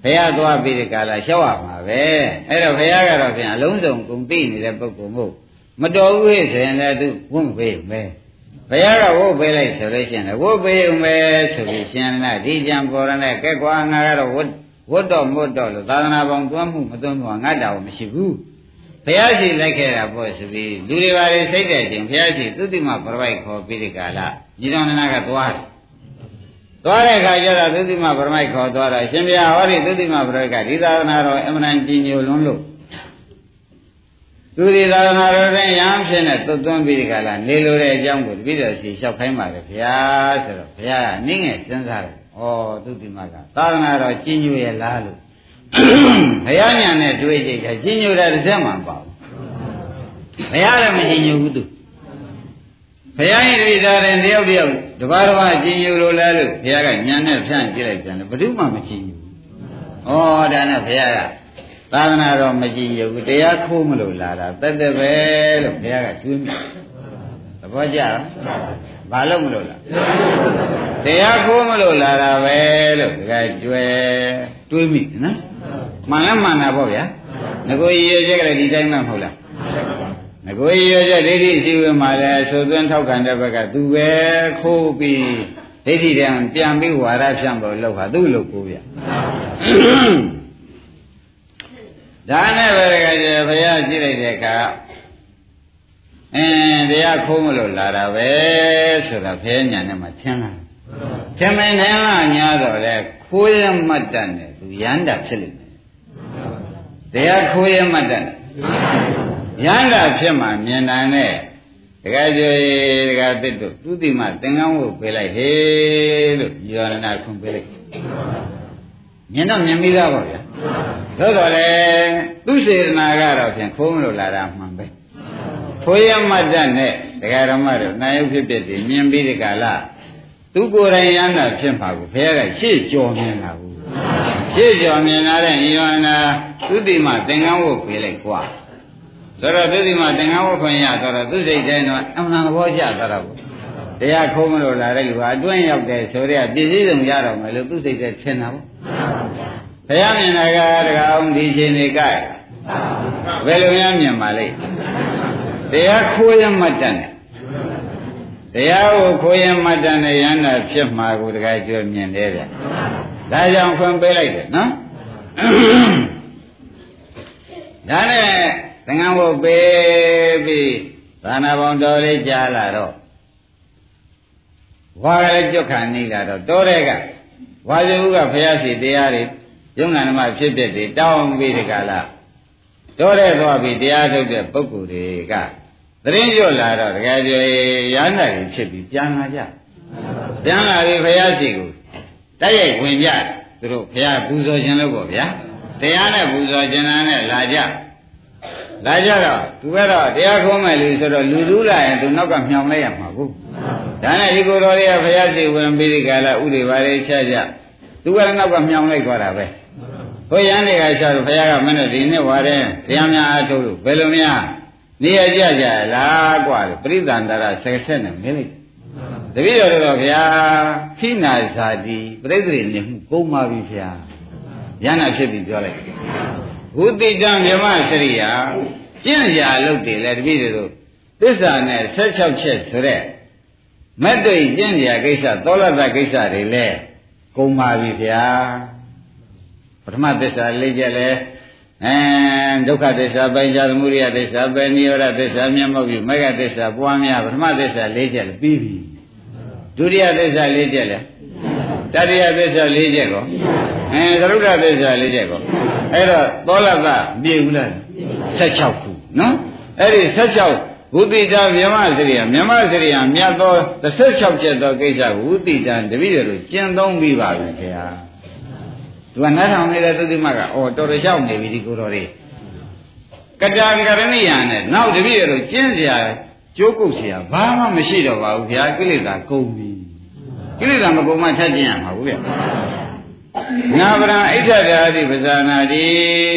ဘုရားသွားပြီးဒီကလာလျှောက်ရမှာပဲအဲ့တော့ဘုရားကတော့ဖြင့်အလုံးစုံကုန်သိနေတဲ့ပုဂ္ဂိုလ်မို့ မတော်ဘူးဟဲ့ဆိုရင်လည်းသူဝတ်မပေးဘူးပဲဘုရားကဝုတ်ပေးလိုက်ဆိုလို့ရှိရင်ဝုတ်ပေးုံပဲဆိုပြီးရှင်နာဒီကြံပေါ်ရတဲ့ကဲကွာငါကတော့ဝတ်ဝတ်တော်မွတ်တော်လို့သာသနာပေါင်းသွမ်းမှုမသွမ်းမှုငါတောင်မရှိဘူးဘုရားရှိလိုက်ခဲ့တာပေါ့ဆိုပြီးလူတွေပါလေစိတ်တဲ့ချင်းဘုရားရှိသုတိမပြပိုက်ခေါ်ပြီးဒီကလာညီတော်နနာကသွားတယ်သွားတဲ့အခါကျတော့သုတိမပြမိုက်ခေါ်သွားတာရှင်ဘုရားဟောဒီသုတိမပြပိုက်ကဒီသာသနာတော်အမှန်တန်ကြီးညိုလွန်းလို့ သူဒီသာသနာတော်တဲ့ရဟန်းဖြစ်နေသွတ်သွန်းပြီးဒီကလာနေလိုတဲ့အကြောင်းကိုတပည့်တော်စီလျှောက်ခိုင်းပါလေဘုရားဆိုတော့ဘုရားကနင်းငယ်စဉ်းစားတယ်ဩသူဒီမှာကသာသနာတော်ကြီးညိုရဲ့လားလို့ဘုရားညာနဲ့တွေးကြည့်တာကြီးညိုတာတစ်စက်မှမပေါ့ဘုရားလည်းမကြီးညိုဘူးသူဘုရားရဲ့ဣတိသားတဲ့တယောက်တယောက်တပါးတပါးကြီးညိုလို့လားလို့ဘုရားကညာနဲ့ဖြန့်ကြည့်လိုက်တယ်ဘယ်သူမှမကြီးညိုဘူးဩဒါနဲ့ဘုရားက သာသနာတော်မကြည်ရဘူးတရားခိုးမလို့လာတာတက်တက်ပဲလို့ဘုရားကတွေးမိသဘောကျလားဘာလို့မလို့လားတရားခိုးမလို့လာတာပဲလို့တကယ်ကြွယ်တွေးမိနော်မှန်လားမှန်တာပေါ့ဗျာငကိုရည်ရချက်ကလည်းဒီတိုင်းမှမဟုတ်လားငကိုရည်ရချက်ဒိဋ္ဌိရှိဝင်မှာလဲဆိုသွင်းထောက်ခံတဲ့ဘက်ကသူပဲခိုးပြီးဒိဋ္ဌိတံပြန်ပြီးဝါရဖြန့်ဖို့လောက်ဟာသူ့လို့ကိုဗျာ ဒါနဲ့ပဲတကယ်ဘုရားကြည့်လိုက်တဲ့အခါအင်းတရားခိုးမလို့လာတာပဲဆိုတာဖဲညာနဲ့မှသင်လာသင်မနေလားညာတော့လေခိုးရမှတ်တတ်တယ်သူရန်တာဖြစ်လိမ့်မယ်တရားခိုးရမှတ်တတ်တယ်ရန်တာဖြစ်မှမြင်နိုင်တဲ့တကယ်ကြွေတကယ်တစ်တို့သူတိမသင်္ကန်းဝုတ်ပေးလိုက်ဟေးလို့ညီတော်နာခွန်ပေးလိုက်မြင်တော့မြင်ပြီးသားပါဗျာ သို့တော်လည်းသူစေတနာကတော့ဖြင့်ခိုးမလို့လာတာမှန်ပဲဖိုးရမတ်တနဲ့တရားဓမ္မတို့နိုင်ရုပ်ဖြစ်ဖြစ်ဒီမြင်ပြီးဒီကလာသူကိုယ်တိုင်ရမ်းတာဖြစ်ပါဘူးဘုရားကရှေ့ကြော်မြင်တာဘူးရှေ့ကြော်မြင်လာတဲ့ဤဝနာသုတိမသင်္ကန်းဝုတ်ပေးလိုက်กว่าဆိုတော့သုတိမသင်္ကန်းဝုတ်ခွင့်ရဆိုတော့သူစိတ်တိုင်းတော့အမှန်သဘောကျသွားတော့ဘူးတရားခိုးမလို့လာတဲ့လူကအတွင်းရောက်တယ်ဆိုတော့ပြည်စည်းစုံရတော့မယ်လို့သူစိတ်ထဲထင်တာပေါ့ ဘုရားမြင်တာကတကအောင်ဒီချိန်နေကြဘယ်လိုများမြင်ပါလိမ့်တရားခိုးရမှတ်တတ်တယ်တရားကိုခိုးရမှတ်တတ်တဲ့ရဟန္တာဖြစ်မှာကိုတကယ်ကြွမြင်တယ်ဗျဒါကြောင့်ခွင့်ပေးလိုက်တယ်နော်ဒါနဲ့သံဃာဘုပေးပြီးသာနာပေါင်းတော်လေးကြားလာတော့ဝါကလေးကြွခံနေလာတော့တောတဲ့ကဝါဇုကဘုရားစီတရားတွေ ယုံနာဓမ္မဖြစ်ဖြစ်တွေတောင်းပြီးဒီကလာတော့တဲ့သွားပြီးတရားထုတ်တဲ့ပုဂ္ဂိုလ်တွေကသတင်းရွတ်လာတော့တကယ်ကြွေရဟန္တာကြီးဖြစ်ပြီးပြန်လာကြပြန်လာပြီးဘုရားရှိကိုတိုက်ရိုက်ဝင်ကြသူတို့ဘုရားပူဇော်ခြင်းလို့ပေါ့ဗျာတရားနဲ့ပူဇော်ခြင်းနဲ့လာကြလာကြတော့သူကတော့တရားခေါ်မယ်လို့ဆိုတော့လူလူလာရင်သူနောက်ကမြောင်လိုက်ရမှာကိုဒါနဲ့ဒီကိုယ်တော်လေးကဘုရားရှိဝင်ပြီးဒီကလာဥတွေပါလေချကြသူကလည်းနောက်ကမြောင်လိုက်သွားတာပဲ ဘုရားနေကချတော့ဘုရားကမင်းတို့ဒီနေ့ဝါတဲ့တရားများအားထုတ်လို့ဘယ်လိုများနေရကြကြလားกว่าပရိသန္တရာဆက်ဆက်နဲ့မင်းလိုက် တပည့်တော်တို့ဗျာခိနာဇာတိပြိဿရိနေမှုကုန်ပါပြီဗျာရဟနာဖြစ်ပြီပြောလိုက်ဝုတိတံမြမစရိယာကျင့်ရာလုပ်တယ်လေတပည့်တို့သစ္စာနဲ့16ချက်ဆိုတဲ့မတ်တိကျင့်ရာကိစ္စသောလတကိစ္စတွေလဲကုန်ပါပြီဗျာပ ထမသစ္စာလေးချက်လဲအဲဒုက္ခသစ္စာပိုင်းခြားသမုဒိယသစ္စာပဲနိရောဓသစ္စာမျက်မှောက်ပြီးမေဃသစ္စာပွားများပထမသစ္စာ၄ချက်ပြီးပြီဒုတိယသစ္စာ၄ချက်လဲတတိယသစ္စာ၄ချက်ကောအဲသရုဒ္ဓသစ္စာ၄ချက်ကောအဲ့တော့သောလသပြေဘူးလား16ခုနော်အဲ့ဒီ16ဝုတိတာမြမစရိယမြမစရိယမြတ်သော16ချက်သောကိစ္စကိုဝုတိတံတပည့်တော်ကျင့်သုံးပြီးပါပြီခင်ဗျာ သူကနားထောင်နေတဲ့သုတိမကအော်တော်တော်ရောက်နေပြီဒီကိုတော်လေးကတံကရဏိယနဲ့နောက်တပည့်တော်ကျင့်စရာကြိုးကုပ်စရာဘာမှမရှိတော့ပါဘူးဗျာကိလေသာကုန်ပြီကိလေသာမကုန်မှထပ်ကျင့်ရမှာဘူးဗျနာဗရံဣဋ္ဌဓာတိပဇာနာတိ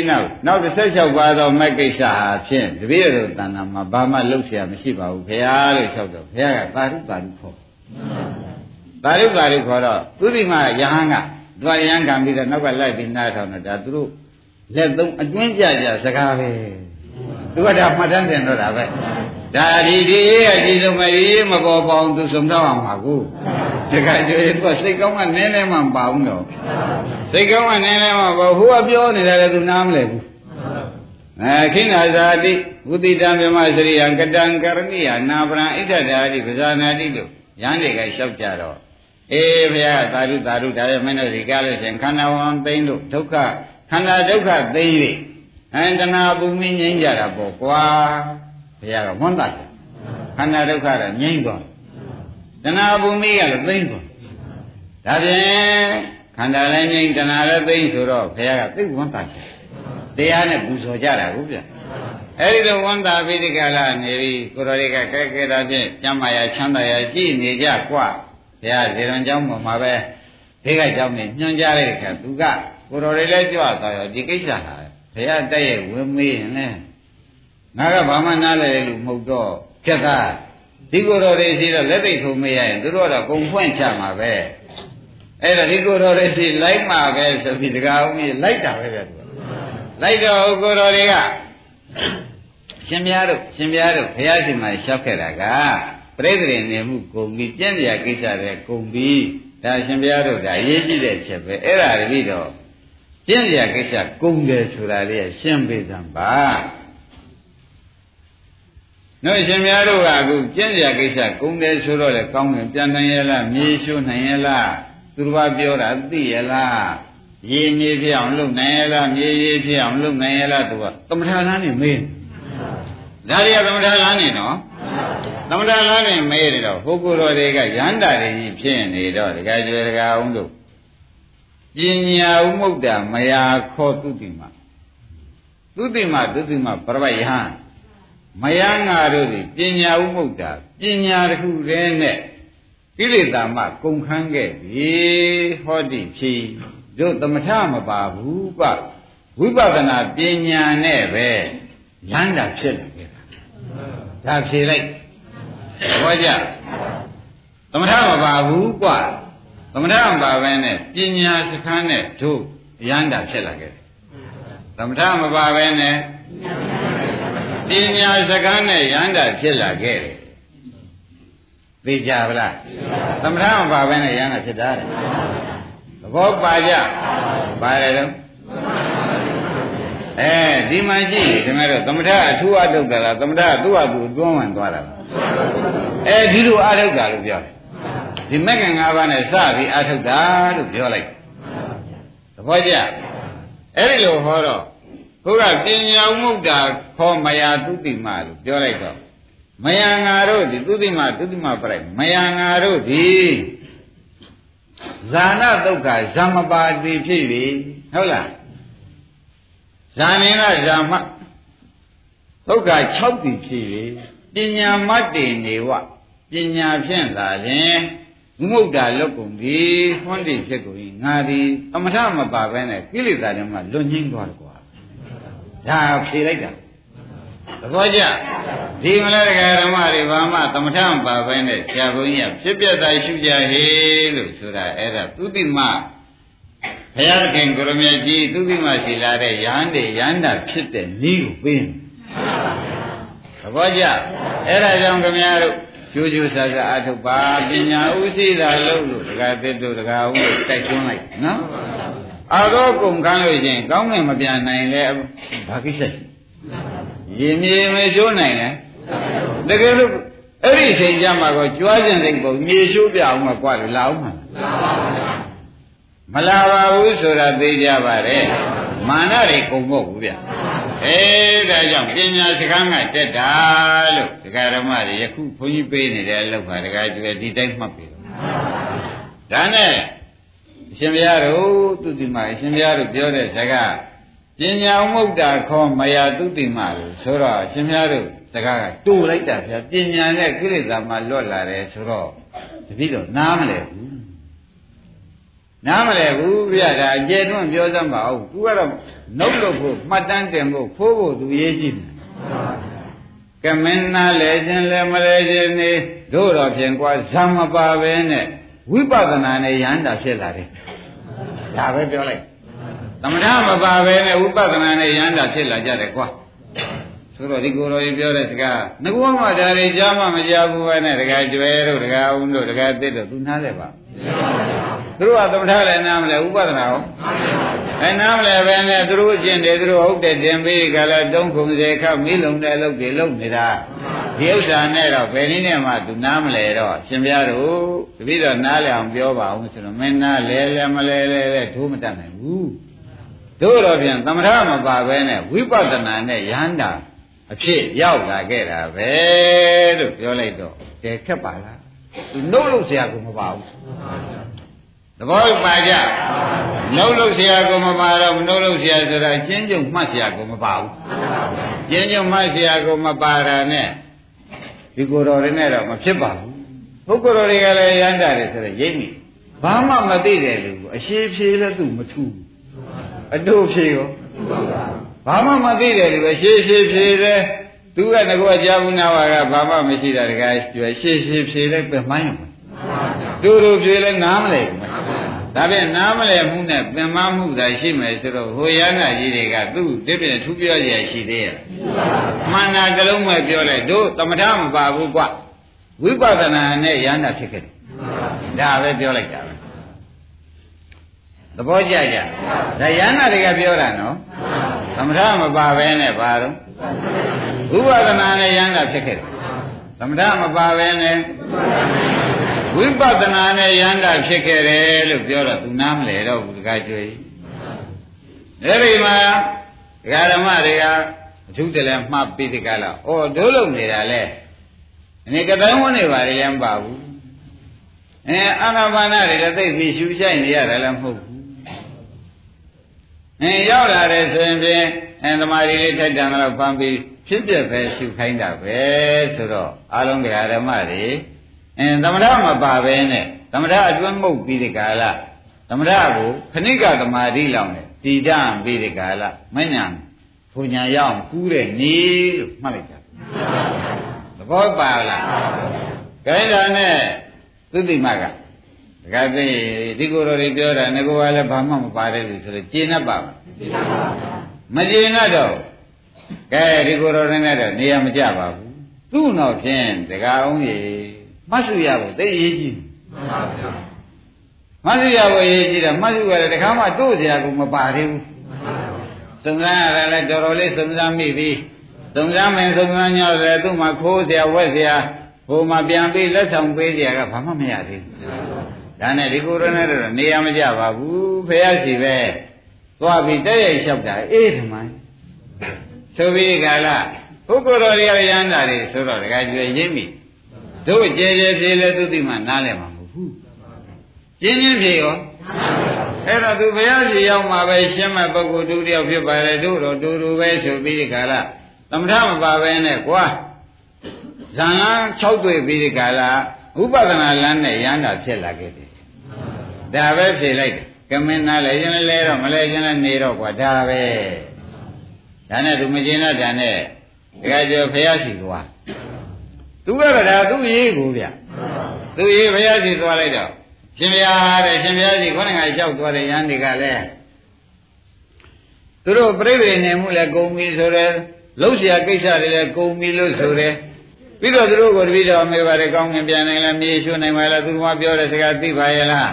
နောက်နောက်16ပါးသောမက်ကိစ္စဟာဖြင့်တပည့်တော်တဏ္ဍာမှာဘာမှလုပ်เสียမရှိပါဘူးခင်ဗျာလို့လျှောက်တော့ခင်ဗျာကသာရုသာရုခေါ်သာရုသာရုခေါ်တော့သူဒီမှာယဟန်က သူကယဟန်ခံပြီးတော့နောက်ကလိုက်ပြီးနားထောင်တော့ဒါသူတို့လက်သုံးအတွင်းကြကြစကားပဲသူကဒါမှတ်တမ်းတင်တော့တာပဲဒါဒီဒီရေးအကြည့်ဆုံးမရေးမပေါ်ပေါအောင်သူဆုံးတော့အောင်ပါကူတခါကျွေးသူစိတ်ကောင်းကနည်းနည်းမှမပါဘူးတော့စိတ်ကောင်းကနည်းနည်းမှပေါ့ဟိုကပြောနေတယ်သူနားမလဲဘူးအဲခိနာဇာတိဝုတိတံမြမစရိယံကတံကရဏိယနာပရံဣဒ္ဓဓာတိပဇာနာတိလို့ရန်တွေကလျှောက်ကြတော့ အေးဘုရားသာဓုသာဓုဒါပဲမင်းတို့ဒီကားလို့ရှင်ခန္ဓာဝန်သိမ့်လို့ဒုက္ခခန္ဓာဒုက္ခသိမ့်၍အန္တနာပူမင်းငြိမ်းကြတာပေါ့ကွာဘုရားကဝန်းတာခန္ဓာဒုက္ခကငြိမ်းသွားတဏှာပူမင်းကလည်းသိမ့်သွားဒါဖြင့်ခန္ဓာလည်းငြိမ်းတဏှာလည်းသိမ့်ဆိုတော့ဘုရားကသိဝန်းတာတရားနဲ့ပူဇော်ကြတာဟုတ်ဗျအဲ့ဒီလိုဝန္တာပိဋကလာနေပြီကိုတော်လေးကကဲကဲတာဖြင့်ကျမ်းမာရချမ်းသာရကြည်နေကြကွာ ဘုရားဇေရံကျောင်းပေါ်မှာပဲဘေးကကျောင်းနေညွှန်ကြားလိုက်တဲ့ခါသူကကိုတော်လေးလည်းကြွသွားရောဒီကိစ္စဟာဘုရားတက်ရဲ့ဝင်မေးရင်လည်းငါကဘာမှနားလဲလို့မဟုတ်တော့ဖြတ်သားဒီကိုတော်လေးရှိတော့လက်သိထုံမေးရရင်သူတို့ကတော့ဂုံဖွင့်ချမှာပဲအဲ့ဒါဒီကိုတော်လေးရှိလိုက်မှာပဲဆိုပြီးတကားဦးကြီးလိုက်တာပဲဗျာသူလိုက်တော့ကိုတော်လေးကရှင်များတို့ရှင်များတို့ဘုရားရှင်မှာလျှောက်ခဲ့တာက ပြိဿရင်နေမှုကုန်ပြီးကျင့်တရားကိစ္စတွေကုန်ပြီးဒါရှင်ဘုရားတို့ဒါရေးကြည့်တဲ့ချက်ပဲအဲ့ဒါတတိတော့ကျင့်တရားကိစ္စကုန်တယ်ဆိုတာလေးရှင်းပေးသံပါနော်ရှင်ဘုရားတို့ကအခုကျင့်တရားကိစ္စကုန်တယ်ဆိုတော့လေကောင်းတယ်ပြန်နိုင်ရလားမြေရှိုးနိုင်ရလားသူတော်ပြောတာသိရလားရေမြေဖြစ်အောင်လုပ်နိုင်ရလားမြေရေဖြစ်အောင်လုပ်နိုင်ရလားသူကသမထလန်းနေမေးဒါတွေကသမထလန်းနေနော် သမထလန်းနေမေးတယ်တော့ဘုက္ခုတော်တွေကရန္တာတွေကြီးဖြစ်နေတော့ဒကာကျွယ်ဒကာအောင်တို့ပညာဥမုဒ္ဒမယာခောသုတိမသုတိမသုတိမပရဝယဟံမယငါတို့သည်ပညာဥမုဒ္ဒပညာတစ်ခုတည်းနဲ့ကိလေသာမှကုန်ခန်းခဲ့ပြီဟောတိဖြီတို့သမထမပါဘူးပဝိပဿနာပညာနဲ့ပဲလမ်းတာဖြစ်လာခဲ့တာ ဒါဖြေလိုက်ဟောကြသမထမပါဘူးกว่าသမထမပါဘဲနဲ့ပညာစခန်းနဲ့တို့ရမ်းတာဖြစ်လာခဲ့တယ်သမထမပါဘဲနဲ့ပညာစခန်းနဲ့ရမ်းတာဖြစ်လာခဲ့တယ်သိကြပါလားသမထမပါဘဲနဲ့ရမ်းတာဖြစ်တာတဲ့သဘောပါကြပါတယ်တော့ အဲဒီမှာကြည့်ခင်ဗျားတို့သမထအထူးအထုတ်တာလားသမထသူ့အတူတွန်းဝင်သွားတာလားအဲဒီလိုအထုတ်တာလို့ပြောတယ်ဒီမက္ကံ၅ပါးနဲ့စပြီးအထုတ်တာလို့ပြောလိုက်သဘောကျအဲ့ဒီလိုဟောတော့ဘုရားပညာဥမုဒ္ဒါခေါ်မယာတုတိမလို့ပြောလိုက်တော့မယံငါတို့ဒီသုတိမသုတိမပြလိုက်မယံငါတို့ဒီဇာနာဒုက္ခဇမပါတိဖြစ်ပြီဟုတ်လား ဇာနေကဇာမဒုက္ခ6တိဖြစ်ပြီပညာမတ်တေနေဝပညာဖြင့်သာလျှင်မုဒ္ဒလွတ်ကုန်ပြီဟွန်းတိဖြစ်ကုန်ငါဒီအမထမပါဘဲနဲ့ကိလေသာတွေမှလွတ်ငင်းသွားတယ်ကွာဒါဖြေလိုက်တာသဘောကျဒီမလားတရားဓမ္မတွေဘာမှသမထမပါဘဲနဲ့ဆရာဘုန်းကြီးကဖြစ်ပြတာရှုကြဟေလို့ဆိုတာအဲ့ဒါသူတိမ ဘုရားသခင်ကိုရမေကြီးသူတိမရှိလာတဲ့ယန္တေယန္တာဖြစ်တဲ့နည်းကိုပေးမယ်သဘောကျအဲ့ဒါကြောင့်ခင်ဗျားတို့ကျိုးကျိုးဆာဆာအထုပ်ပါပညာဥသိတာလို့လို့ဒကာသစ်တို့ဒကာဦးတို့တိုက်တွန်းလိုက်နော်အာသောကုန်ခန်းလို့ရှင်ကောင်းငင်မပြန်နိုင်လဲဘာကိစ္စရင်မြေမချိုးနိုင်လဲတကယ်လို့အဲ့ဒီအချိန်ကျမှကောကြွားကျင်စိတ်ပုံမြေချိုးပြအောင်မကွာလို့လာအောင်မှာ မလာပါဘူးဆိုတာသိကြပါတယ်မာနတွေကုန်ဖို့ဘူးဗျအဲဒါကြောင့်ပညာစကားကတက်တာလို့ဒကာဓမ္မတွေယခုဘုန်းကြီးပေးနေတဲ့အလုပ်ပါဒကာကျွဲဒီတိုင်းမှတ်ပြီဒါနဲ့အရှင်ဘုရားတို့သူတိမအရှင်ဘုရားတို့ပြောတဲ့စကားပညာမုတ်တာခေါ်မယာသူတိမလို့ဆိုတော့အရှင်ဘုရားတို့စကားကတူလိုက်တာဗျာပညာနဲ့ကိလေသာမှလွတ်လာတယ်ဆိုတော့တပည့်တော်နားမလဲဘူး နားမလဲဘူးဗျာဒါအကျေတွန်းပြောစမ်းပါဦးသူကတော့နှုတ်လို့ဖို့မှတ်တမ်းတင်ဖို့ဖိုးဖို့သူရေးကြည့်တယ်ကမင်းနာလဲခြင်းလဲမလဲခြင်းနေတို့တော့ဖြင့်ကွာဇံမပါပဲနဲ့ဝိပဿနာနဲ့ယန္တာဖြစ်လာတယ်ဒါပဲပြောလိုက်သမထမပါပဲနဲ့ဝိပဿနာနဲ့ယန္တာဖြစ်လာကြတယ်ကွာဆိုတော့ဒီကိုယ်တော်ကြီးပြောတဲ့စကားငကောမှဒါတွေကြားမှမကြားဘူးပဲနဲ့တကယ်ကျွဲတို့တကယ်အောင်တို့တကယ်သစ်တို့သူနားလဲပါ သူတို့ကသမထလည်းနားမလဲဥပဒနာရောအဲနားမလဲပဲနဲ့သူတို့အကျင့်တွေသူတို့ဟုတ်တဲ့တင်ပေးကြလားတုံးခုံစေခမီးလုံးတဲ့အလုပ်တွေလုပ်နေတာဒီဥစ္စာနဲ့တော့ဘယ်နည်းနဲ့မှသူနားမလဲတော့ရှင်ပြတို့တပည့်တော်နားလဲအောင်ပြောပါဦးဆိုတော့မင်းနားလဲလဲမလဲလဲလဲဒိုးမတတ်နိုင်ဘူးတို့တော့ပြန်သမထမပါပဲနဲ့ဝိပဿနာနဲ့ယန္တာအဖြစ်ရောက်လာခဲ့တာပဲလို့ပြောလိုက်တော့တည်ခက်ပါလားသူနှုတ်လို့ဆရာကမပါဘူးသ ဘောပါကြနှုတ်လို့ဆရာကမပါတော့မနှုတ်လို့ဆရာဆိုတာကျင်းကျုံမှတ်ဆရာကမပါဘူးကျင်းကျုံမှတ်ဆရာကမပါတာနဲ့ဒီကိုယ်တော်တွေနဲ့တော့မဖြစ်ပါဘူးပုဂ္ဂိုလ်တွေကလည်းရမ်းတာတယ်ဆိုတော့ရိပ်မိဘာမှမသိတယ်လို့အရှိဖြေလည်းသူမထူးအတူဖြေရောဘာမှမသိတယ်လို့ရှေးရှေးဖြေတယ်သူကငကောကြာဘူးနာဝါကဘာမှမရှိတာတကယ်ကျွယ်ရှေးရှေးဖြေလိုက်ပဲမှန်းရုံတူတူဖြေလိုက်နားမလဲဘူး ဒါဖြင့်နားမလဲမှုနဲ့ပင်မမှုသာရှိမယ်ဆိုတော့ဟိုရဟနာကြီးတွေကသူ့တပြည့်ထူးပြောရရှိသေးရဲ့မှန်တာကလုံးမဲ့ပြောလိုက်တို့သမထမပါဘူးကွဝိပဿနာနဲ့ရဟနာဖြစ်ခဲ့တယ်ဒါပဲပြောလိုက်တာပဲသဘောကျကြဒါယန္နာတွေကပြောတာနော်သမထမပါဘဲနဲ့ပါတော့ဥပဒနာနဲ့ယန္နာဖြစ်ခဲ့တယ်သမထမပါဘဲနဲ့ ဝိပဿနာနဲ့ယန္တာဖြစ်ခဲ့တယ်လို့ပြောတော့သူနားမလဲတော့ဘူးတခါကျွေးအဲဒီမှာဒကာဓမ္မတွေကအထူးတလည်းမှတ်ပြီးဒီကလာဩဒိုးလုံနေတာလဲအနေကတိုင်းဝန်းနေပါလေလည်းမပါဘူးအဲအာနာပါနတွေလည်းသိပြီးရှူရှိုက်နေရတယ်လည်းမဟုတ်ဘူးအဲရောက်လာတယ်ဆိုရင်ဖြင့်အဲသမာဓိလေးထိုက်တန်တော့ဖမ်းပြီးဖြစ်ပြပဲရှုခိုင်းတာပဲဆိုတော့အလုံးကဓမ္မတွေ အဲသမထမပါပဲနဲ့သမထအတွင်းမှုတ်ပြီးဒီကာလသမထကိုခဏိကသမာဓိလောက်နဲ့တည်တံ့ပြီးဒီကာလမဉ္ဇဏ်ဘုံညာရောက်ကူးတဲ့နေလို့မှတ်လိုက်တာသဘောပါလားခိုင်းတာနဲ့သုတိမကတခါသိဒီကိုယ်တော်တွေပြောတာငကောကလည်းဘာမှမပါတယ်လို့ဆိုတော့ကျေနပ်ပါမကျေနပ်တော့ကဲဒီကိုယ်တော်တွေနဲ့တော့နေရာမကျပါဘူးသူ့တော့ဖြင့်တကားအောင်ကြီး မှတ်စုရဖို့သိအရေးကြီးမှတ်စုရဖို့အရေးကြီးတယ်မှတ်စုရတယ်တခါမှတို့စရာကမပါသေးဘူးစုံစမ်းရတယ်လည်းတော်တော်လေးစုံစမ်းမိပြီစုံစမ်းမယ်စုံစမ်းညော့တယ်သူ့မှာခိုးစရာဝက်စရာဟိုမှာပြန်ပြီးလက်ဆောင်ပေးစရာကဘာမှမရသေးဘူးဒါနဲ့ဒီကိုယ်တော်နဲ့တော့နေရာမကျပါဘူးဖះစီပဲသွားပြီးတဲ့ရိုက်လျှောက်တာအေးထမန်ဆိုပြီးကလာပုဂ္ဂိုလ်တော်တွေရဟန္တာတွေဆိုတော့တခါကျွေရင်းမိ တို့ကြဲကြဲပြေလဲသူတိမှနားလဲမှာမဟုတ်ဘူးကျင်းချင်းပြေရောအဲ့တော့သူဘုရားကြီးရောက်မှာပဲရှင်းမဲ့ပုဂ္ဂိုလ်တူတယောက်ဖြစ်ပါလေတို့တော့တူတူပဲဆိုပြီးဒီကလာသမထမပါပဲနဲ့ကွာဇံလန်း6တွေ့ပြီးဒီကလာဥပဒနာလမ်းနဲ့ရဟန္တာဖြစ်လာခဲ့တယ်ဒါပဲဖြေလိုက်တယ်ကမင်းနာလဲရင်လဲတော့မလဲရင်လဲနေတော့ကွာဒါပဲဒါနဲ့သူမကျင်တော့ဒါနဲ့တခါကျဘုရားရှိသွား သူကကဒါသူ့ရေးကိုဗျသူ့ရေးဘုရားရှိသွားလိုက်တော့ရှင်ဘုရားတဲ့ရှင်ဘုရားရှိခေါင်းငါလျှောက်သွားတဲ့ယန္တိကလည်းသူတို့ပြိဋိနေမှုလည်းဂုံပြီဆိုတယ်လှုပ်ရှားကိစ္စတွေလည်းဂုံပြီလို့ဆိုတယ်ပြီးတော့သူတို့ကိုတပည့်တော်မေပါတယ်ကောင်းငင်ပြန်နိုင်လားမြေရွှွနိုင်ပါလားသူကပြောတဲ့စကားသိပါရဲ့လား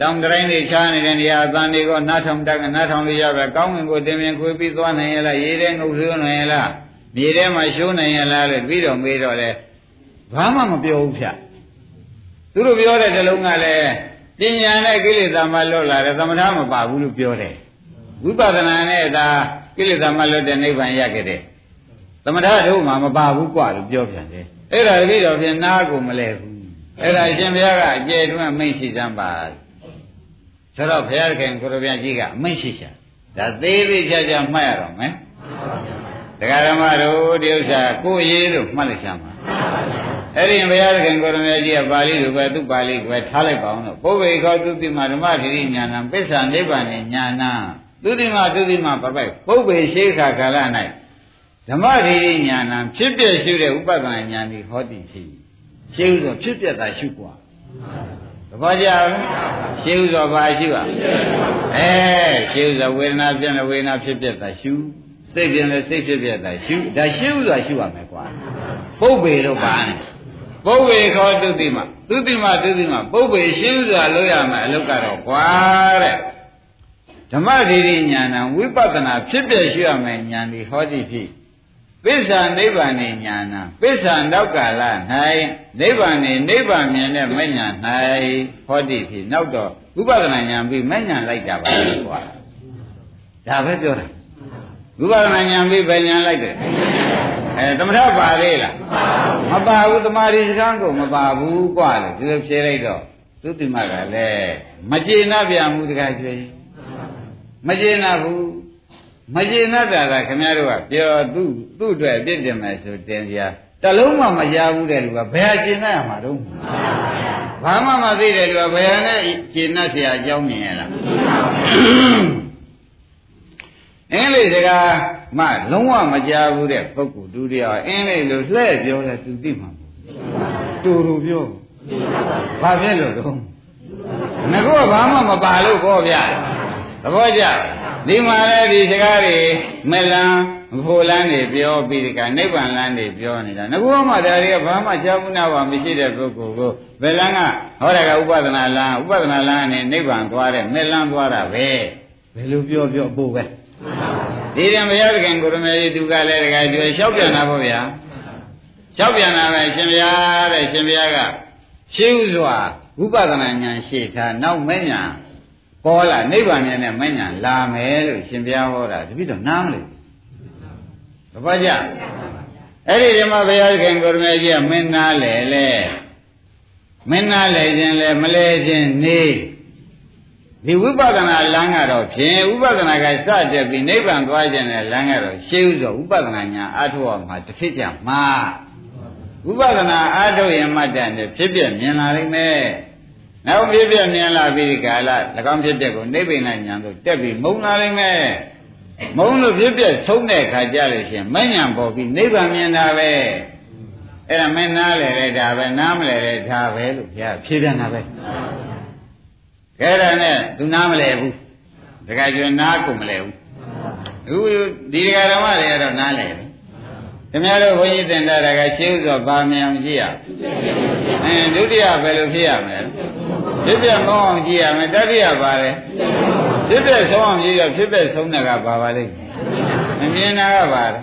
တောင်တိုင်းတွေချားနေတဲ့နေရာအသံတွေကိုနားထောင်တက်ကနားထောင်လို့ရပဲကောင်းငင်ကိုတင်မြင်ခွေးပြီးသွားနိုင်ရဲ့လားရေထဲငုပ်ဆိုးနိုင်ရဲ့လားမြေထဲမှာရှိုးနိုင်ရဲ့လားလို့ပြီးတော့မေးတော့လေ ဘာမှမပြောဘူးဖြတ်သူတို့ပြောတဲ့ဇလုံးကလည်းပညာနဲ့ကိလေသာမှလွတ်လာတယ်သမထမပါဘူးလို့ပြောတယ်ဝိပဿနာနဲ့ဒါကိလေသာမှလွတ်တဲ့နိဗ္ဗာန်ရခဲ့တယ်သမထတို့မှမပါဘူးกว่าလို့ပြောပြန်တယ်အဲ့ဒါတတိတော်ဖြင့်နားကိုမလဲဘူးအဲ့ဒါရှင်ဘုရားကအကျယ်တွင်းမိတ်ရှိစမ်းပါဆိုတော့ဘုရားခင်ကိုရဗျာကြီးကအမိတ်ရှိချာဒါသေးသေးချာချာမှတ်ရတော့မယ်တရားဓမ္မတို့ဒီဥစ္စာကိုရေးလို့မှတ်လိုက်ချမ်းပါ အဲ့ဒီဘုရားခင်ကိုရမေကြီးကပါဠိလိုပဲသူပါဠိကိုပဲထားလိုက်ပါအောင်တော့ပုဗ္ဗေခောသုတိမဓမ္မတိရိညာဏပစ္ဆာနိဗ္ဗာန်ညာဏသုတိမသုတိမပပိုက်ပုဗ္ဗေရှိခါကာလ၌ဓမ္မတိရိညာဏဖြစ်ပြရှုတဲ့ဥပဒနာညာတိဟောတိရှိရှင်းဥသောဖြစ်ပြတာရှုกว่าသဘောကျလားရှင်းဥသောဘာရှုอ่ะအဲရှင်းဥသောဝေဒနာပြတဲ့ဝေဒနာဖြစ်ပြတာရှုစိတ်ပြတဲ့စိတ်ဖြစ်ပြတာရှုဒါရှင်းဥစွာရှုရမယ်ကွာပုဗ္ဗေတော့ပါနဲ့ ပုဗ္ဗေခောတုတိမသုတိမသုတိမပုဗ္ဗေရှင်းစွာလုပ်ရမယ်အလုပ်ကတော့ကွာတဲ့ဓမ္မဒိဋ္ဌိဉာဏ်ဝိပဿနာဖြစ်ပြရှုရမယ်ဉာဏ်ဒီဟောတိဖြစ်ပစ္စာနိဗ္ဗာန်ဉာဏပစ္စာနောက်ကာလ၌နိဗ္ဗာန်နိဗ္ဗာန်မြင်တဲ့မဉ္ဇဏ်၌ဟောတိဖြစ်နောက်တော့ဝိပဿနာဉာဏ်ပြီးမဉ္ဇဏ်လိုက်တာပါကွာဒါပဲပြောတာဝိပဿနာဉာဏ်ပြီးပဲဉာဏ်လိုက်တယ် အဲသမထပါသေးလားမပါဘူးတမာရီစကားကိုမပါဘူးกว่าလေဒီလိုဖြေလိုက်တော့သုတိမကလည်းမကျေနပ်ပြန်ဘူးတခါကျွေးမကျေနပ်ဘူးမကျေနပ်တာကခင်ဗျားတို့ကပြောသူ့သူ့အတွက်အပြစ်တင်မယ်ဆိုတင်စရာတလုံးမှမရဘူးတဲ့လူကဘယ်ဟာကျေနပ်ရမှာတော့ဘာမှမသိတဲ့လူကဘယ်ဟာနဲ့ကျေနပ်เสียအကြောင်းမြင်ရလားအင်္ဂလိပ်စကား မှလုံးဝမကြားဘူးတဲ့ပုဂ္ဂိုလ်ဒုတိယအင်္ဂလိပ်လိုလှည့်ပြောတယ်သူသိမှာမဟုတ်တူတူပြောဘာဖြစ်လို့တော့ငါကဘာမှမပါလို့ခေါ်ပြသဘောကျဒီမှာလည်းဒီစကားတွေမလန်းဖို့လန်းနေပြောပြီးဒီကနိဗ္ဗာန်လန်းနေပြောနေတာငါကမှဒါတွေကဘာမှကြားမှုနာပါမရှိတဲ့ပုဂ္ဂိုလ်ကိုဘယ်လန်းကဟောတယ်ကဥပဒနာလန်းဥပဒနာလန်းနဲ့နိဗ္ဗာန်သွားတဲ့မဲ့လန်းသွားတာပဲဘယ်လိုပြောပြောအဖို့ပဲ ဒီရင်ဘုရားသခင်ကိုရမေကြီးသူကလည်းတခါကျွေးလျှောက်ပြန်တာပေါ့ဗျာလျှောက်ပြန်တာပဲရှင်ဘုရားတဲ့ရှင်ဘုရားကရှင်းဥစွာဝိပဿနာဉာဏ်ရှေ့ထားနောက်မဲ့ညာပေါ်လာနိဗ္ဗာန်နဲ့မဲ့ညာလာမယ်လို့ရှင်ဘုရားဟောတာတပိတော့နားမလို့တပတ်ကြအဲ့ဒီဓမ္မဘုရားခင်ကိုရမေကြီးကမင်းနာလေလေမင်းနာလေခြင်းလေမလဲခြင်းနေ ဒီဝိပဿနာလမ်းကတော့ဖြင့်ဝိပဿနာကစတက်ပြီးနိဗ္ဗာန်သွားခြင်းတဲ့လမ်းကတော့ရှင်းဥစွာဝိပဿနာညာအထောက်အမှာတစ်ခေတ်ကြမှာဝိပဿနာအားထုတ်ရင်မှတ်တယ်ဖြစ်ပြမြင်လာလိမ့်မယ်။နောက်ဖြစ်ပြမြင်လာပြီးဒီကာလ၎င်းဖြစ်တဲ့ကိုနိဗ္ဗာန်ညာသို့တက်ပြီးမုံလာလိမ့်မယ်။မုံလို့ဖြစ်ပြဆုံးတဲ့အခါကြလို့ရှိရင်မဉဏ်ပေါ်ပြီးနိဗ္ဗာန်မြင်တာပဲ။အဲ့ဒါမင်းနားလေလေဒါပဲနားမလဲလေဒါပဲလို့ဘုရားဖြေပြန်တာပဲ။ ခဲရနဲ့သူနားမလဲဘူး။တခါကျွနားကုန်မလဲဘူး။အခုဒီဒကာဓမ္မတွေကတော့နားလဲတယ်ခင်ဗျားတို့ဘုန်းကြီးတင်တာကရှင်းဥစွာပါမြင်အောင်ကြည့်ရအင်းဒုတိယဘယ်လိုဖြစ်ရမလဲဖြစ်ပြကောင်းအောင်ကြည့်ရမယ်တတိယပါတယ်ဖြစ်ပြဆုံးအောင်ကြည့်ရဖြစ်ပြဆုံးတာကဘာပါလိမ့်မမြင်တာကပါလေ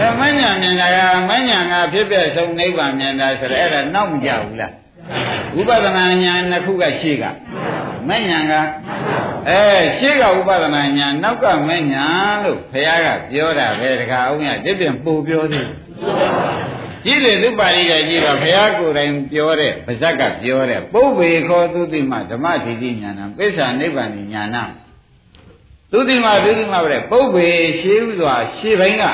အဲမညာမြင်တာကမညာကဖြစ်ပြဆုံးနိဗ္ဗာန်မြင်တာဆိုတော့အဲ့ဒါနောက်မကြဘူးလားဝိပဿနာဉာဏ်နှစ်ခုကရှိက မညာကအဲရှေ့ကဥပဒနာညာနောက်ကမညာလို့ဘုရားကပြောတာပဲတခါအောင်ရတစ်ပြင်ပူပြောသေးကြည့်လေသူပါဠိကကြည့်တော့ဘုရားကိုယ်တိုင်ပြောတဲ့ဗဇက်ကပြောတဲ့ပုဗ္ဗေခောသုတိမဓမ္မဒိဋ္ဌိညာဏပိဿာနိဗ္ဗာန်ညာဏသုတိမသုတိမပဲပုဗ္ဗေရှေးဥစွာရှေးပိုင်းက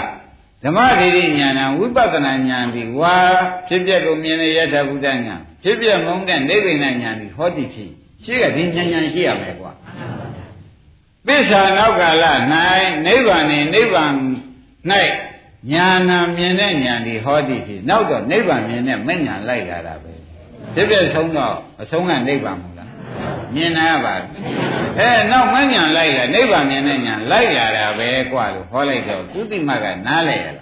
ဓမ္မဒိဋ္ဌိညာဏဝိပဿနာညာဒီဝါဖြစ်ပျက်ကိုမြင်တဲ့ယထာဘုဒ္ဓညာဖြစ်ပျက်မုန်းတဲ့နိဗ္ဗာန်ညာဒီဟောတိဖြစ် ရှိကဒီဉာဏ်ဉာဏ်ရှိရမယ်ကွာသစ္စာနောက်ကာလ၌နိဗ္ဗာန်နေနိဗ္ဗာန်၌ညာနာမြင်တဲ့ဉာဏ်ဒီဟောသည့်ဖြစ်နောက်တော့နိဗ္ဗာန်မြင်တဲ့မဉဏ်လိုက်လာတာပဲဒီပြည့်ဆုံးတော့အဆုံးကနိဗ္ဗာန်မဟုတ်လားမြင်နာပါအဲနောက်မဉဏ်လိုက်လာနိဗ္ဗာန်မြင်တဲ့ဉာဏ်လိုက်လာတာပဲကွာလို့ဟောလိုက်တော့ကုသိမကနားလဲရလား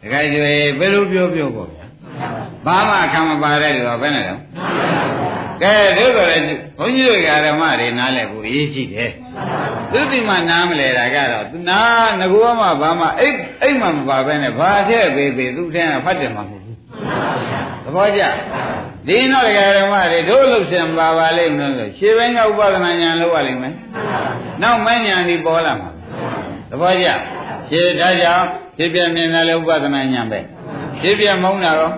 တခါကျွေးဘယ်လိုပြောပြောပေါ့ ဘာမှခံမပါတဲ့လူကဘယ်နဲ့တော့ကဲတို့ကလည်းဘုန်းကြီးတို့ဓမ္မတွေနားလဲဖို့အရေးကြီးတယ်သုတိမနားမလဲတာကတော့သူနာငကူမှဘာမှအိတ်အိတ်မှမပါပဲနဲ့ဘာထည့်ပေးပေးသူထဲကဖတ်တယ်မှာမဟုတ်ဘူးသဘောကျဒီတော့ဓမ္မတွေတို့လှုပ်ရှင်ပါပါလိမ့်မယ်ဆိုရှင်းပိုင်းကဥပဒနာညာလောက်ရလိမ့်မယ်နောက်မညာဒီပေါ်လာမှာသဘောကျရှင်းဒါကြောင့်ဖြစ်ပြမြင်တယ်လည်းဥပဒနာညာပဲ ဖြစ်ပြမုန်းတာရော